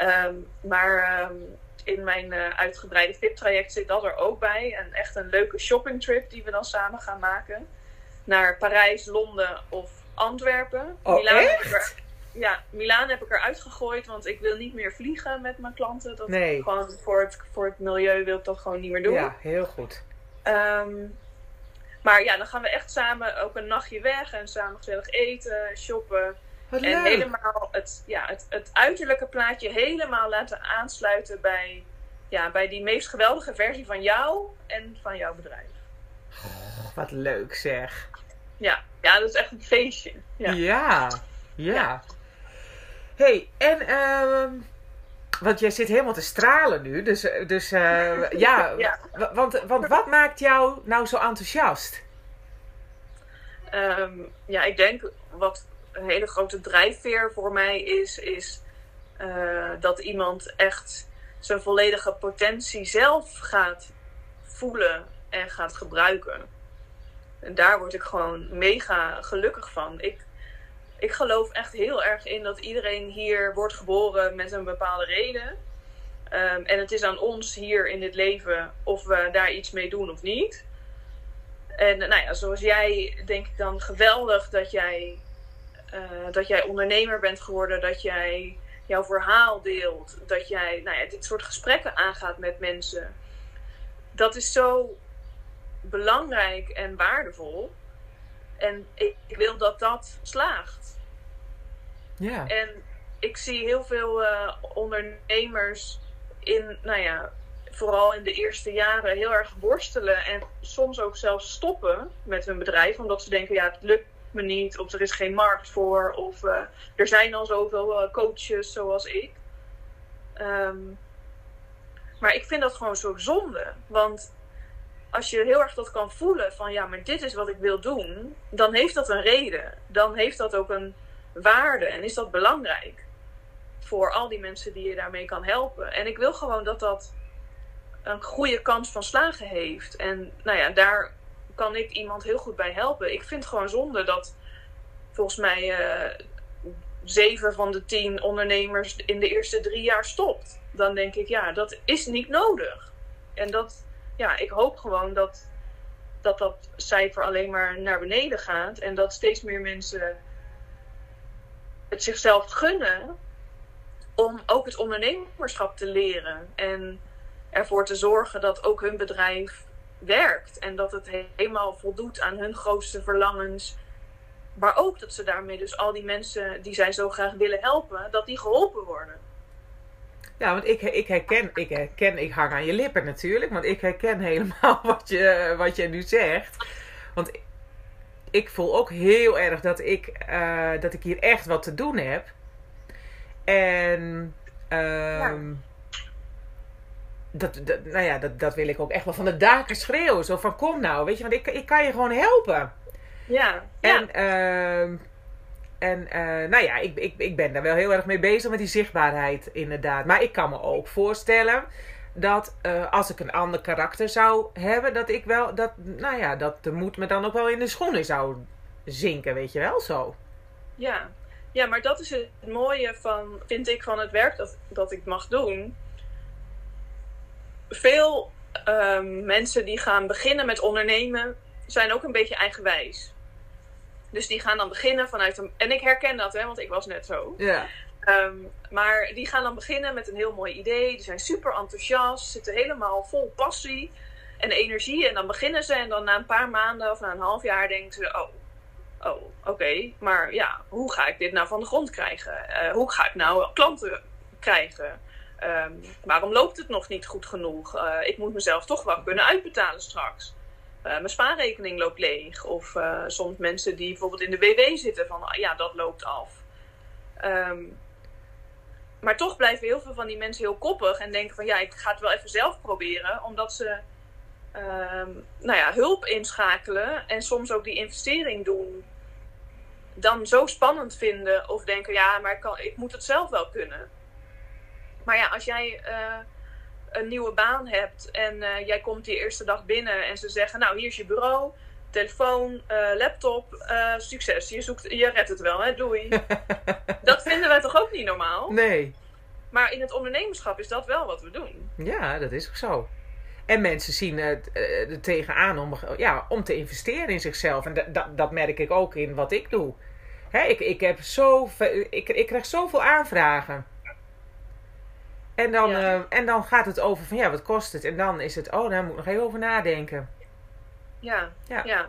Um, maar um, in mijn uitgebreide VIP-traject zit dat er ook bij. En echt een leuke shoppingtrip die we dan samen gaan maken. Naar Parijs, Londen of Antwerpen. Oh, Milaan echt? Heb ik er, ja, Milaan heb ik eruit gegooid, want ik wil niet meer vliegen met mijn klanten. Dat nee. gewoon voor het, voor het milieu wil ik dat gewoon niet meer doen. Ja, heel goed. Um, maar ja, dan gaan we echt samen ook een nachtje weg en samen gezellig eten, shoppen. Wat en leuk. helemaal het, ja, het, het uiterlijke plaatje helemaal laten aansluiten bij, ja, bij die meest geweldige versie van jou en van jouw bedrijf. Oh, wat leuk zeg. Ja, ja, dat is echt een feestje. Ja, ja. ja. ja. hey, en uh, want jij zit helemaal te stralen nu. Dus, dus uh, <laughs> ja, ja. Want, want wat maakt jou nou zo enthousiast? Um, ja, ik denk wat een hele grote drijfveer voor mij is, is uh, dat iemand echt zijn volledige potentie zelf gaat voelen en gaat gebruiken. En daar word ik gewoon mega gelukkig van. Ik, ik geloof echt heel erg in dat iedereen hier wordt geboren met een bepaalde reden. Um, en het is aan ons hier in dit leven of we daar iets mee doen of niet. En nou ja, zoals jij denk ik dan geweldig dat jij, uh, dat jij ondernemer bent geworden. Dat jij jouw verhaal deelt. Dat jij nou ja, dit soort gesprekken aangaat met mensen. Dat is zo belangrijk en waardevol. En ik, ik wil dat dat slaagt. Ja. En ik zie heel veel uh, ondernemers in, nou ja, vooral in de eerste jaren heel erg worstelen en soms ook zelfs stoppen met hun bedrijf, omdat ze denken, ja, het lukt me niet, of er is geen markt voor, of uh, er zijn al zoveel uh, coaches zoals ik. Um, maar ik vind dat gewoon zo zonde, want als je heel erg dat kan voelen van ja, maar dit is wat ik wil doen, dan heeft dat een reden. Dan heeft dat ook een waarde en is dat belangrijk voor al die mensen die je daarmee kan helpen. En ik wil gewoon dat dat een goede kans van slagen heeft. En nou ja, daar kan ik iemand heel goed bij helpen. Ik vind het gewoon zonde dat volgens mij uh, zeven van de tien ondernemers in de eerste drie jaar stopt. Dan denk ik, ja, dat is niet nodig. En dat, ja, ik hoop gewoon dat dat, dat cijfer alleen maar naar beneden gaat. En dat steeds meer mensen het zichzelf gunnen om ook het ondernemerschap te leren. En ervoor te zorgen dat ook hun bedrijf werkt. En dat het helemaal voldoet aan hun grootste verlangens. Maar ook dat ze daarmee dus al die mensen die zij zo graag willen helpen, dat die geholpen worden. Ja, want ik, ik herken, ik herken, ik hang aan je lippen natuurlijk, want ik herken helemaal <laughs> wat je, wat je nu zegt. Want ik voel ook heel erg dat ik, uh, dat ik hier echt wat te doen heb. En ja. Dat, dat, nou ja, dat, dat wil ik ook echt wel van de daken schreeuwen. Zo van kom nou, weet je, want ik, ik kan je gewoon helpen. Ja. En, ja. en uh, nou ja, ik, ik, ik ben daar wel heel erg mee bezig met die zichtbaarheid, inderdaad. Maar ik kan me ook voorstellen dat uh, als ik een ander karakter zou hebben, dat ik wel, dat, nou ja, dat de moed me dan ook wel in de schoenen zou zinken, weet je wel zo. Ja, ja, maar dat is het mooie van, vind ik, van het werk dat, dat ik mag doen. Veel um, mensen die gaan beginnen met ondernemen, zijn ook een beetje eigenwijs. Dus die gaan dan beginnen vanuit een. En ik herken dat, hè, want ik was net zo. Ja. Um, maar die gaan dan beginnen met een heel mooi idee. Die zijn super enthousiast, zitten helemaal vol passie en energie. En dan beginnen ze en dan na een paar maanden of na een half jaar denken ze: Oh, oh, oké, okay, maar ja, hoe ga ik dit nou van de grond krijgen? Uh, hoe ga ik nou klanten krijgen? Um, waarom loopt het nog niet goed genoeg? Uh, ik moet mezelf toch wel kunnen uitbetalen straks. Uh, mijn spaarrekening loopt leeg. Of soms mensen die bijvoorbeeld in de WW zitten van, ja, dat loopt af. Um, maar toch blijven heel veel van die mensen heel koppig en denken van, ja, ik ga het wel even zelf proberen, omdat ze um, nou ja, hulp inschakelen en soms ook die investering doen, dan zo spannend vinden of denken, ja, maar ik, kan, ik moet het zelf wel kunnen. Maar ja, als jij uh, een nieuwe baan hebt en uh, jij komt die eerste dag binnen en ze zeggen, nou, hier is je bureau, telefoon, uh, laptop, succes. Je, zoekt, je redt het wel, hè? Doei. <laughs> dat vinden wij toch ook niet normaal? Nee. Maar in het ondernemerschap is dat wel wat we doen. Ja, dat is ook zo. En mensen zien het er tegenaan om, ja, om te investeren in zichzelf. En dat, dat, dat merk ik ook in wat ik doe. Hè, ik, ik, heb zoveel, ik, ik krijg zoveel aanvragen. En dan, ja. uh, en dan gaat het over van ja, wat kost het? En dan is het, oh, daar moet ik nog even over nadenken. Ja, ja, ja.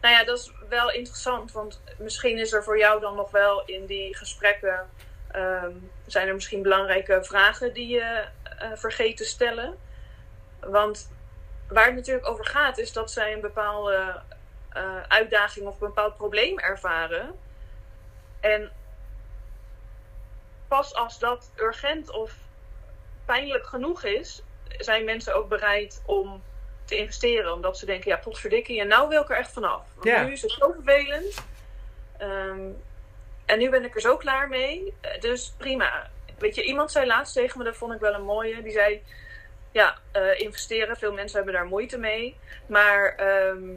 Nou ja, dat is wel interessant. Want misschien is er voor jou dan nog wel in die gesprekken... Um, zijn er misschien belangrijke vragen die je uh, vergeet te stellen. Want waar het natuurlijk over gaat, is dat zij een bepaalde uh, uitdaging of een bepaald probleem ervaren. En pas als dat urgent of pijnlijk genoeg is, zijn mensen ook bereid om te investeren. Omdat ze denken, ja, potverdikkie, en nou wil ik er echt vanaf. Want Ja. nu is het zo vervelend. Ehm, en nu ben ik er zo klaar mee. Eh, Dus prima. Weet je, iemand zei laatst tegen me, dat vond ik wel een mooie. Die zei, ja, eh, investeren. Veel mensen hebben daar moeite mee. Maar ehm,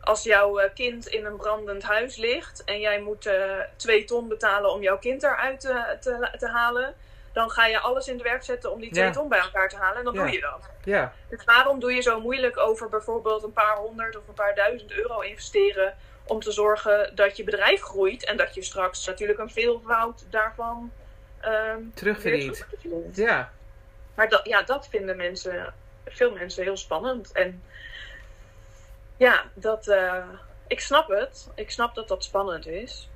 als jouw eh, kind in een brandend huis ligt en jij moet eh, twee ton betalen om jouw kind eruit te, te, te halen, dan ga je alles in het werk zetten om die twee Ja. ton bij elkaar te halen en dan Ja. doe je dat. Ja, Dus waarom doe je zo moeilijk over bijvoorbeeld een paar honderd of een paar duizend euro investeren om te zorgen dat je bedrijf groeit en dat je straks natuurlijk een veelvoud daarvan Terugverdient. weer terugverdient. ja. Maar dat, ja, dat vinden mensen, veel mensen heel spannend. En ja, dat, eh, ik snap het. Ik snap dat dat spannend is.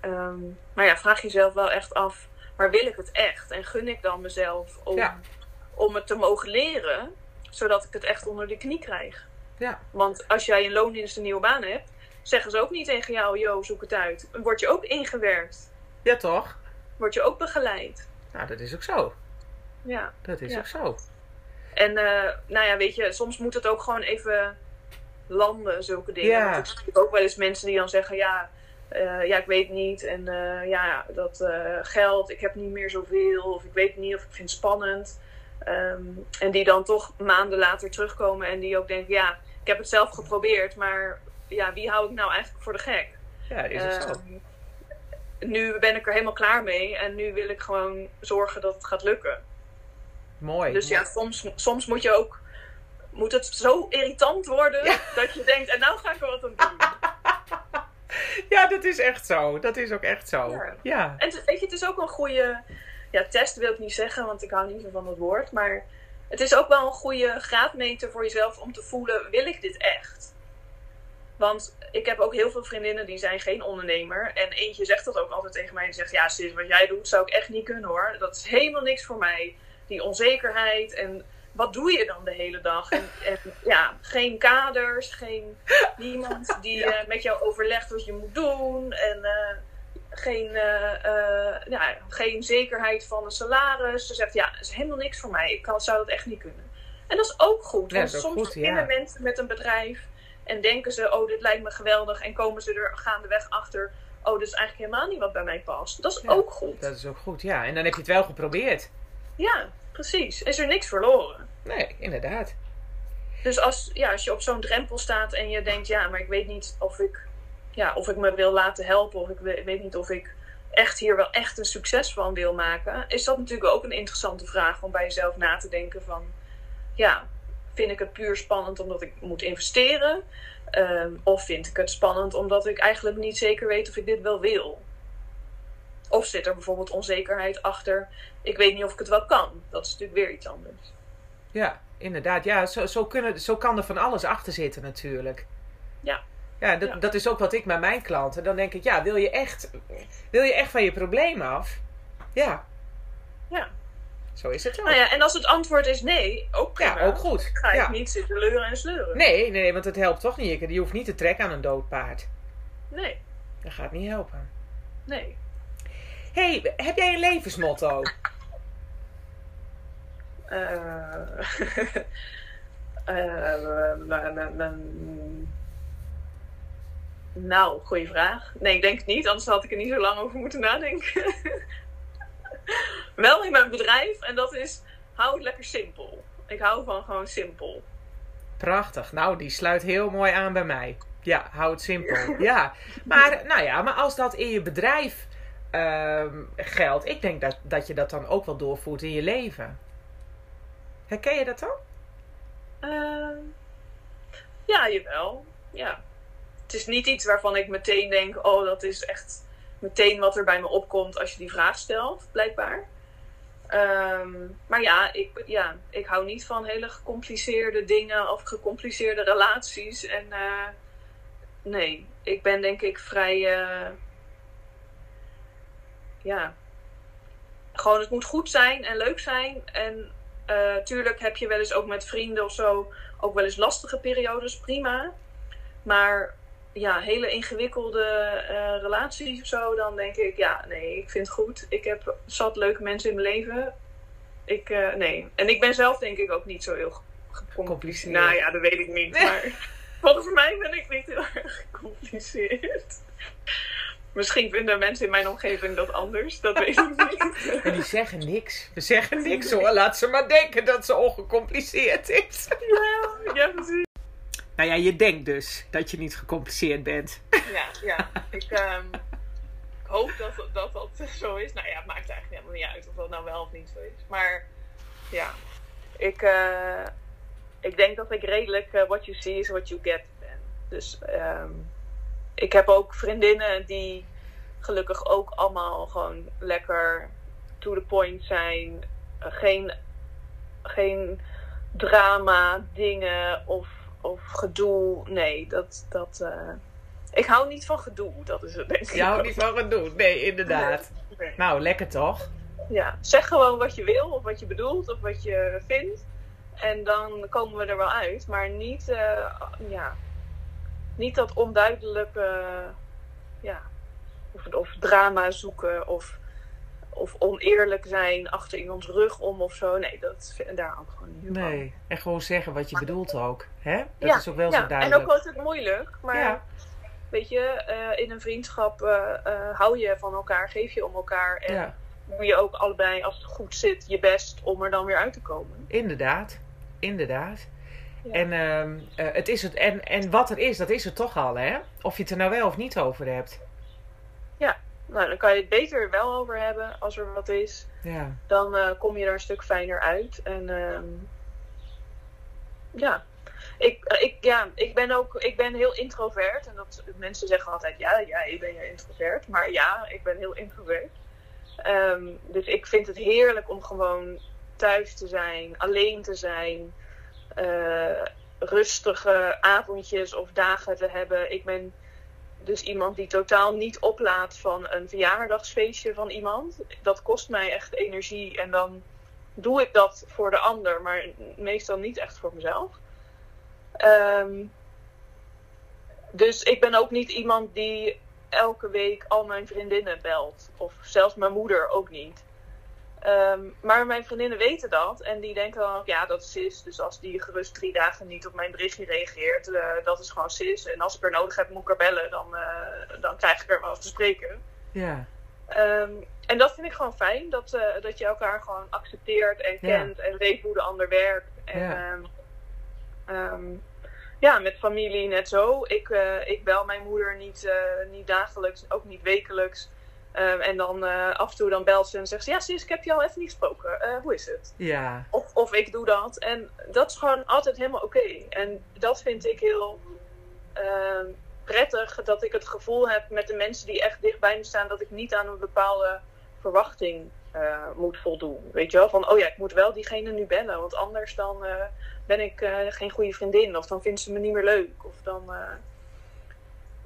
Ehm, maar ja, vraag jezelf wel echt af, maar wil ik het echt? En gun ik dan mezelf om, Ja. om het te mogen leren, zodat ik het echt onder de knie krijg? Ja. Want als jij een loondienst een nieuwe baan hebt, zeggen ze ook niet tegen jou, yo, zoek het uit. Word je ook ingewerkt. Ja, toch? Word je ook begeleid. Nou, dat is ook zo. Ja. Dat is Ja. ook zo. En eh, nou ja, weet je, soms moet het ook gewoon even landen, zulke dingen. Ja. Want ik zie ook wel eens mensen die dan zeggen, ja, eh, ja ik weet niet. En eh, ja, dat eh, geld, ik heb niet meer zoveel. Of ik weet niet of ik vind het spannend. Ehm, en die dan toch maanden later terugkomen en die ook denken, ja, ik heb het zelf geprobeerd. Maar ja, wie hou ik nou eigenlijk voor de gek? Ja, is ook zo. Ehm, nu ben ik er helemaal klaar mee en nu wil ik gewoon zorgen dat het gaat lukken. Mooi. Dus ja, soms, soms moet je ook. Moet het zo irritant worden Ja. dat je denkt, en nou ga ik er wat aan doen. <laughs> <laughs> Ja, dat is echt zo. Dat is ook echt zo. Ja. Ja. En weet je, het is ook een goede. Ja, test wil ik niet zeggen, want ik hou niet zo van het woord. Maar het is ook wel een goede graadmeter voor jezelf om te voelen: wil ik dit echt? Want ik heb ook heel veel vriendinnen die zijn geen ondernemer. En eentje zegt dat ook altijd tegen mij. Die zegt, ja sis, wat jij doet zou ik echt niet kunnen hoor. Dat is helemaal niks voor mij. Die onzekerheid en wat doe je dan de hele dag? En, en ja, geen kaders, geen niemand <laughs> die Ja. eh, met jou overlegt wat je moet doen. En eh, geen, eh, ja, geen zekerheid van een salaris. Ze zegt, ja, dat is helemaal niks voor mij. Ik kan, zou dat echt niet kunnen. En dat is ook goed. Want soms goed, ja. beginnen mensen met een bedrijf en denken ze, oh, dit lijkt me geweldig. En komen ze er gaandeweg achter, oh, dit is eigenlijk helemaal niet wat bij mij past. Dat is ook goed. Dat is ook goed, ja. En dan heb je het wel geprobeerd. Ja, precies. Is er niks verloren. Nee, inderdaad. Dus als, ja, als je op zo'n drempel staat en je denkt, ja, maar ik weet niet of ik, ja, of ik me wil laten helpen. Of ik we- weet niet of ik echt hier wel echt een succes van wil maken. Is dat natuurlijk ook een interessante vraag om bij jezelf na te denken van, ja, vind ik het puur spannend omdat ik moet investeren? Ehm, of vind ik het spannend omdat ik eigenlijk niet zeker weet of ik dit wel wil? Of zit er bijvoorbeeld onzekerheid achter? Ik weet niet of ik het wel kan. Dat is natuurlijk weer iets anders. Ja, inderdaad. Ja, zo, zo, kunnen, zo kan er van alles achter zitten natuurlijk. Ja. Ja, dat, Ja. dat is ook wat ik met mijn klanten. Dan denk ik, ja, wil je echt, wil je echt van je probleem af? Ja. Ja. Zo is het wel. Nou ja, en als het antwoord is nee, ook prima. ja, ook goed. Ga ik Ja. niet zitten leuren en sleuren. Nee, nee, nee, want het helpt toch niet. Je hoeft niet te trekken aan een dood paard. Nee, Dat gaat niet helpen. nee. hey, heb jij een levensmotto? Eh, eh, na- na- na- <laughs> nou, goede vraag. Nee, ik denk het niet, anders had ik er niet zo lang over moeten nadenken. <laughs> Wel in mijn bedrijf, en dat is, hou het lekker simpel. Ik hou van gewoon simpel. Prachtig. Nou, die sluit heel mooi aan bij mij. Ja, hou het simpel. <laughs> Ja. Maar, nou ja, maar als dat in je bedrijf ehm, geldt, ik denk dat, dat je dat dan ook wel doorvoert in je leven. Herken je dat dan? Eh, ja, jawel. Ja. Het is niet iets waarvan ik meteen denk: oh, dat is echt meteen wat er bij me opkomt als je die vraag stelt, blijkbaar. Ehm, maar ja ik, ja, ik hou niet van hele gecompliceerde dingen of gecompliceerde relaties. En eh, nee, ik ben denk ik vrij. eh, ja. Gewoon, het moet goed zijn en leuk zijn. En eh, tuurlijk heb je wel eens ook met vrienden of zo ook wel eens lastige periodes, prima. Maar ja, hele ingewikkelde eh, relaties of zo, dan denk ik, ja, nee, ik vind het goed. Ik heb zat leuke mensen in mijn leven. Ik, eh, nee. En ik ben zelf denk ik ook niet zo heel gecompliceerd. Gecompliceerd. Nou ja, dat weet ik niet. Maar <laughs> volgens mij ben ik niet heel erg gecompliceerd. Misschien vinden mensen in mijn omgeving dat anders. Dat weet ik niet. <laughs> En die zeggen niks. We zeggen niks hoor. Laat ze maar denken dat ze ongecompliceerd is. Ja, ja, precies. Nou ja, je denkt dus dat je niet gecompliceerd bent. Ja, ja. Ik, ehm, ik hoop dat, dat dat zo is. Nou ja, het maakt eigenlijk helemaal niet uit of dat nou wel of niet zo is. Maar ja, ik, eh, ik denk dat ik redelijk eh, what you see is what you get ben. Dus ehm, ik heb ook vriendinnen die gelukkig ook allemaal gewoon lekker to the point zijn. Geen, geen drama, dingen of, of gedoe. Nee, dat, dat, eh, ik hou niet van gedoe, dat is het denk ik. Je houdt niet van gedoe. Nee, inderdaad. Nee. Nou, lekker toch? Ja, zeg gewoon wat je wil, of wat je bedoelt, of wat je vindt. En dan komen we er wel uit. Maar niet, eh, ja, niet dat onduidelijke, ja, of, of drama zoeken, of, of oneerlijk zijn achter iemands rug om of zo. Nee, dat, daar ik gewoon niet van. Nee. En gewoon zeggen wat je bedoelt ook. Hè? Dat Ja, is ook wel ja, zo duidelijk. En ook altijd moeilijk, maar Ja. weet je, eh, in een vriendschap eh, eh, hou je van elkaar, geef je om elkaar. En doe je ook allebei, als het goed zit, je best om er dan weer uit te komen. inderdaad. Inderdaad. Ja. En, ehm, eh, het is het, en, en wat er is, dat is het toch al, hè? Of je het er nou wel of niet over hebt. Nou, dan kan je het beter wel over hebben als er wat is. Ja. Dan eh, kom je er een stuk fijner uit. En ehm, ja. Ik, eh, ik, ja, ik ben ook ik ben heel introvert. En dat, mensen zeggen altijd, ja, ja, ik ben je introvert. Maar ja, ik ben heel introvert. Ehm, dus ik vind het heerlijk om gewoon thuis te zijn, alleen te zijn. Eh, rustige avondjes of dagen te hebben. Ik ben dus iemand die totaal niet oplaat van een verjaardagsfeestje van iemand. Dat kost mij echt energie en dan doe ik dat voor de ander, maar meestal niet echt voor mezelf. Ehm, dus ik ben ook niet iemand die elke week al mijn vriendinnen belt. Of zelfs mijn moeder ook niet. Ehm, maar mijn vriendinnen weten dat. En die denken dan ook, ja, dat is sis. Dus als die gerust drie dagen niet op mijn berichtje reageert, eh, dat is gewoon sis. En als ik er nodig heb, moet ik er bellen. Dan, eh, dan krijg ik er wel te spreken. Ja. Ehm, en dat vind ik gewoon fijn. Dat, eh, dat je elkaar gewoon accepteert en Ja. kent. En weet hoe de ander werkt. En, Ja. ehm, ja, met familie net zo. Ik, ik bel mijn moeder niet, niet dagelijks, ook niet wekelijks. Ehm, en dan eh, af en toe dan belt ze en zegt ze... Ja, sis, ik heb je al even niet gesproken. Eh, hoe is het? Ja. Of, of ik doe dat. En dat is gewoon altijd helemaal oké. En dat vind ik heel ehm, prettig. Dat ik het gevoel heb met de mensen die echt dicht bij me staan... dat ik niet aan een bepaalde verwachting eh, moet voldoen. Weet je wel? Van, oh ja, ik moet wel diegene nu bellen. Want anders dan ben ik geen goede vriendin. Of dan vindt ze me niet meer leuk. Of dan...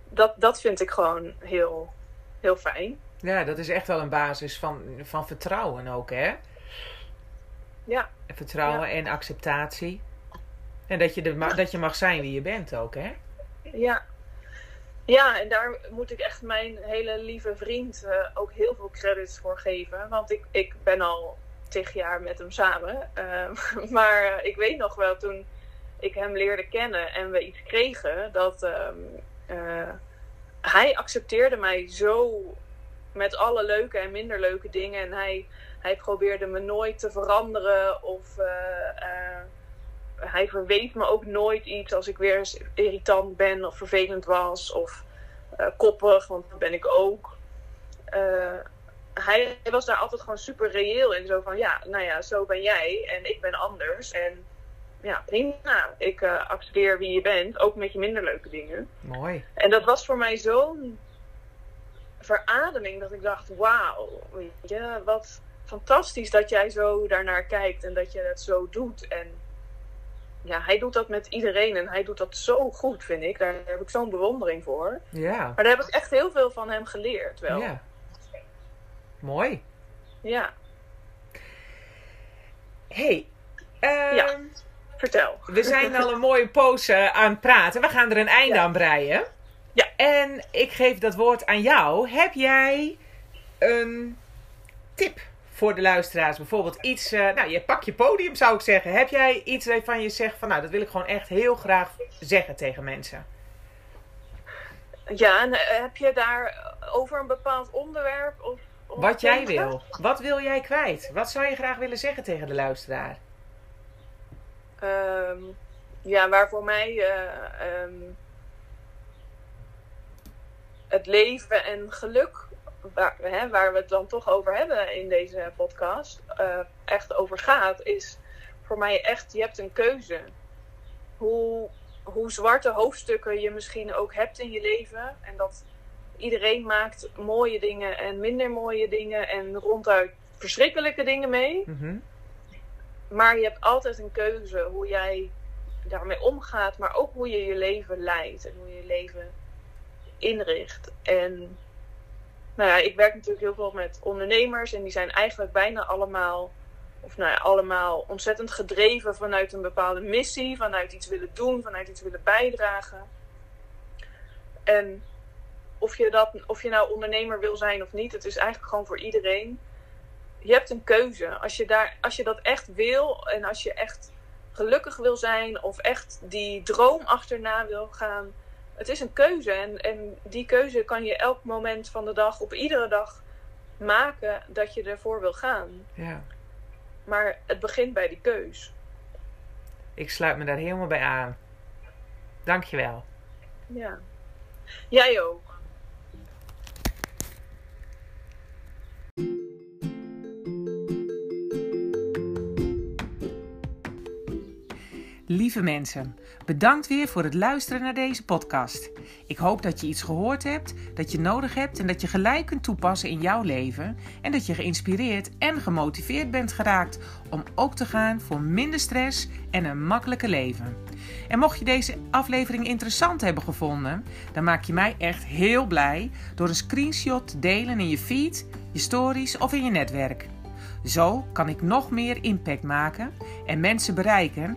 dat, dat vind ik gewoon heel, heel fijn. Ja, dat is echt wel een basis van, van vertrouwen ook, hè? Ja, Vertrouwen en acceptatie. En dat je, de, dat je mag zijn wie je bent ook, hè? Ja. Ja, en daar moet ik echt mijn hele lieve vriend eh, ook heel veel credits voor geven. Want ik, ik ben al tig jaar met hem samen. Eh, <laughs> maar ik weet nog wel toen ik hem leerde kennen en we iets kregen, dat ehm, eh, hij accepteerde mij zo met alle leuke en minder leuke dingen. En hij, hij probeerde me nooit te veranderen of eh, eh, hij verweet me ook nooit iets als ik weer eens irritant ben of vervelend was of eh, koppig, want dat ben ik ook. Eh, hij was daar altijd gewoon super reëel in. Zo van, ja, nou ja, zo ben jij en ik ben anders. En ja, prima. Ik accepteer wie je bent, ook met je minder leuke dingen. Mooi. En dat was voor mij zo'n verademing dat ik dacht, wauw, weet je, wat fantastisch dat jij zo daarnaar kijkt en dat je het zo doet. En ja, hij doet dat met iedereen en hij doet dat zo goed, vind ik. Daar heb ik zo'n bewondering voor. Ja. Maar daar heb ik echt heel veel van hem geleerd wel. Ja. Mooi. Ja. hey, ehm, Ja. Vertel. we zijn al een mooie <laughs> poos eh, aan het praten. We gaan er een einde Ja. aan breien. Ja. En ik geef dat woord aan jou. Heb jij een tip voor de luisteraars? Bijvoorbeeld iets, eh, nou je pak je podium zou ik zeggen. Heb jij iets waarvan je zegt van nou dat wil ik gewoon echt heel graag zeggen tegen mensen? Ja, en eh, heb je daar over een bepaald onderwerp? Of, of Wat jij wil. Wat wil jij kwijt? Wat zou je graag willen zeggen tegen de luisteraar? Ehm, ja, waar voor mij eh, ehm, het leven en geluk, waar, hè, waar we het dan toch over hebben in deze podcast, eh, echt over gaat, is voor mij echt, je hebt een keuze. Hoe, hoe zwarte hoofdstukken je misschien ook hebt in je leven. En dat iedereen maakt mooie dingen en minder mooie dingen en ronduit verschrikkelijke dingen mee. Mhm. Maar je hebt altijd een keuze hoe jij daarmee omgaat, maar ook hoe je je leven leidt en hoe je je leven inricht. En nou ja, ik werk natuurlijk heel veel met ondernemers en die zijn eigenlijk bijna allemaal, of nou ja, allemaal ontzettend gedreven vanuit een bepaalde missie, vanuit iets willen doen, vanuit iets willen bijdragen. En of je, dat, of je nou ondernemer wil zijn of niet, het is eigenlijk gewoon voor iedereen. Je hebt een keuze. Als je, daar, als je dat echt wil en als je echt gelukkig wil zijn of echt die droom achterna wil gaan, het is een keuze. En, en die keuze kan je elk moment van de dag, op iedere dag maken dat je ervoor wil gaan. Ja. Maar het begint bij die keus. Ik sluit me daar helemaal bij aan. Dankjewel. Ja. Jij ook. Lieve mensen, bedankt weer voor het luisteren naar deze podcast. Ik hoop dat je iets gehoord hebt, dat je nodig hebt en dat je gelijk kunt toepassen in jouw leven. En dat je geïnspireerd en gemotiveerd bent geraakt om ook te gaan voor minder stress en een makkelijker leven. En mocht je deze aflevering interessant hebben gevonden, dan maak je mij echt heel blij door een screenshot te delen in je feed, je stories of in je netwerk. Zo kan ik nog meer impact maken en mensen bereiken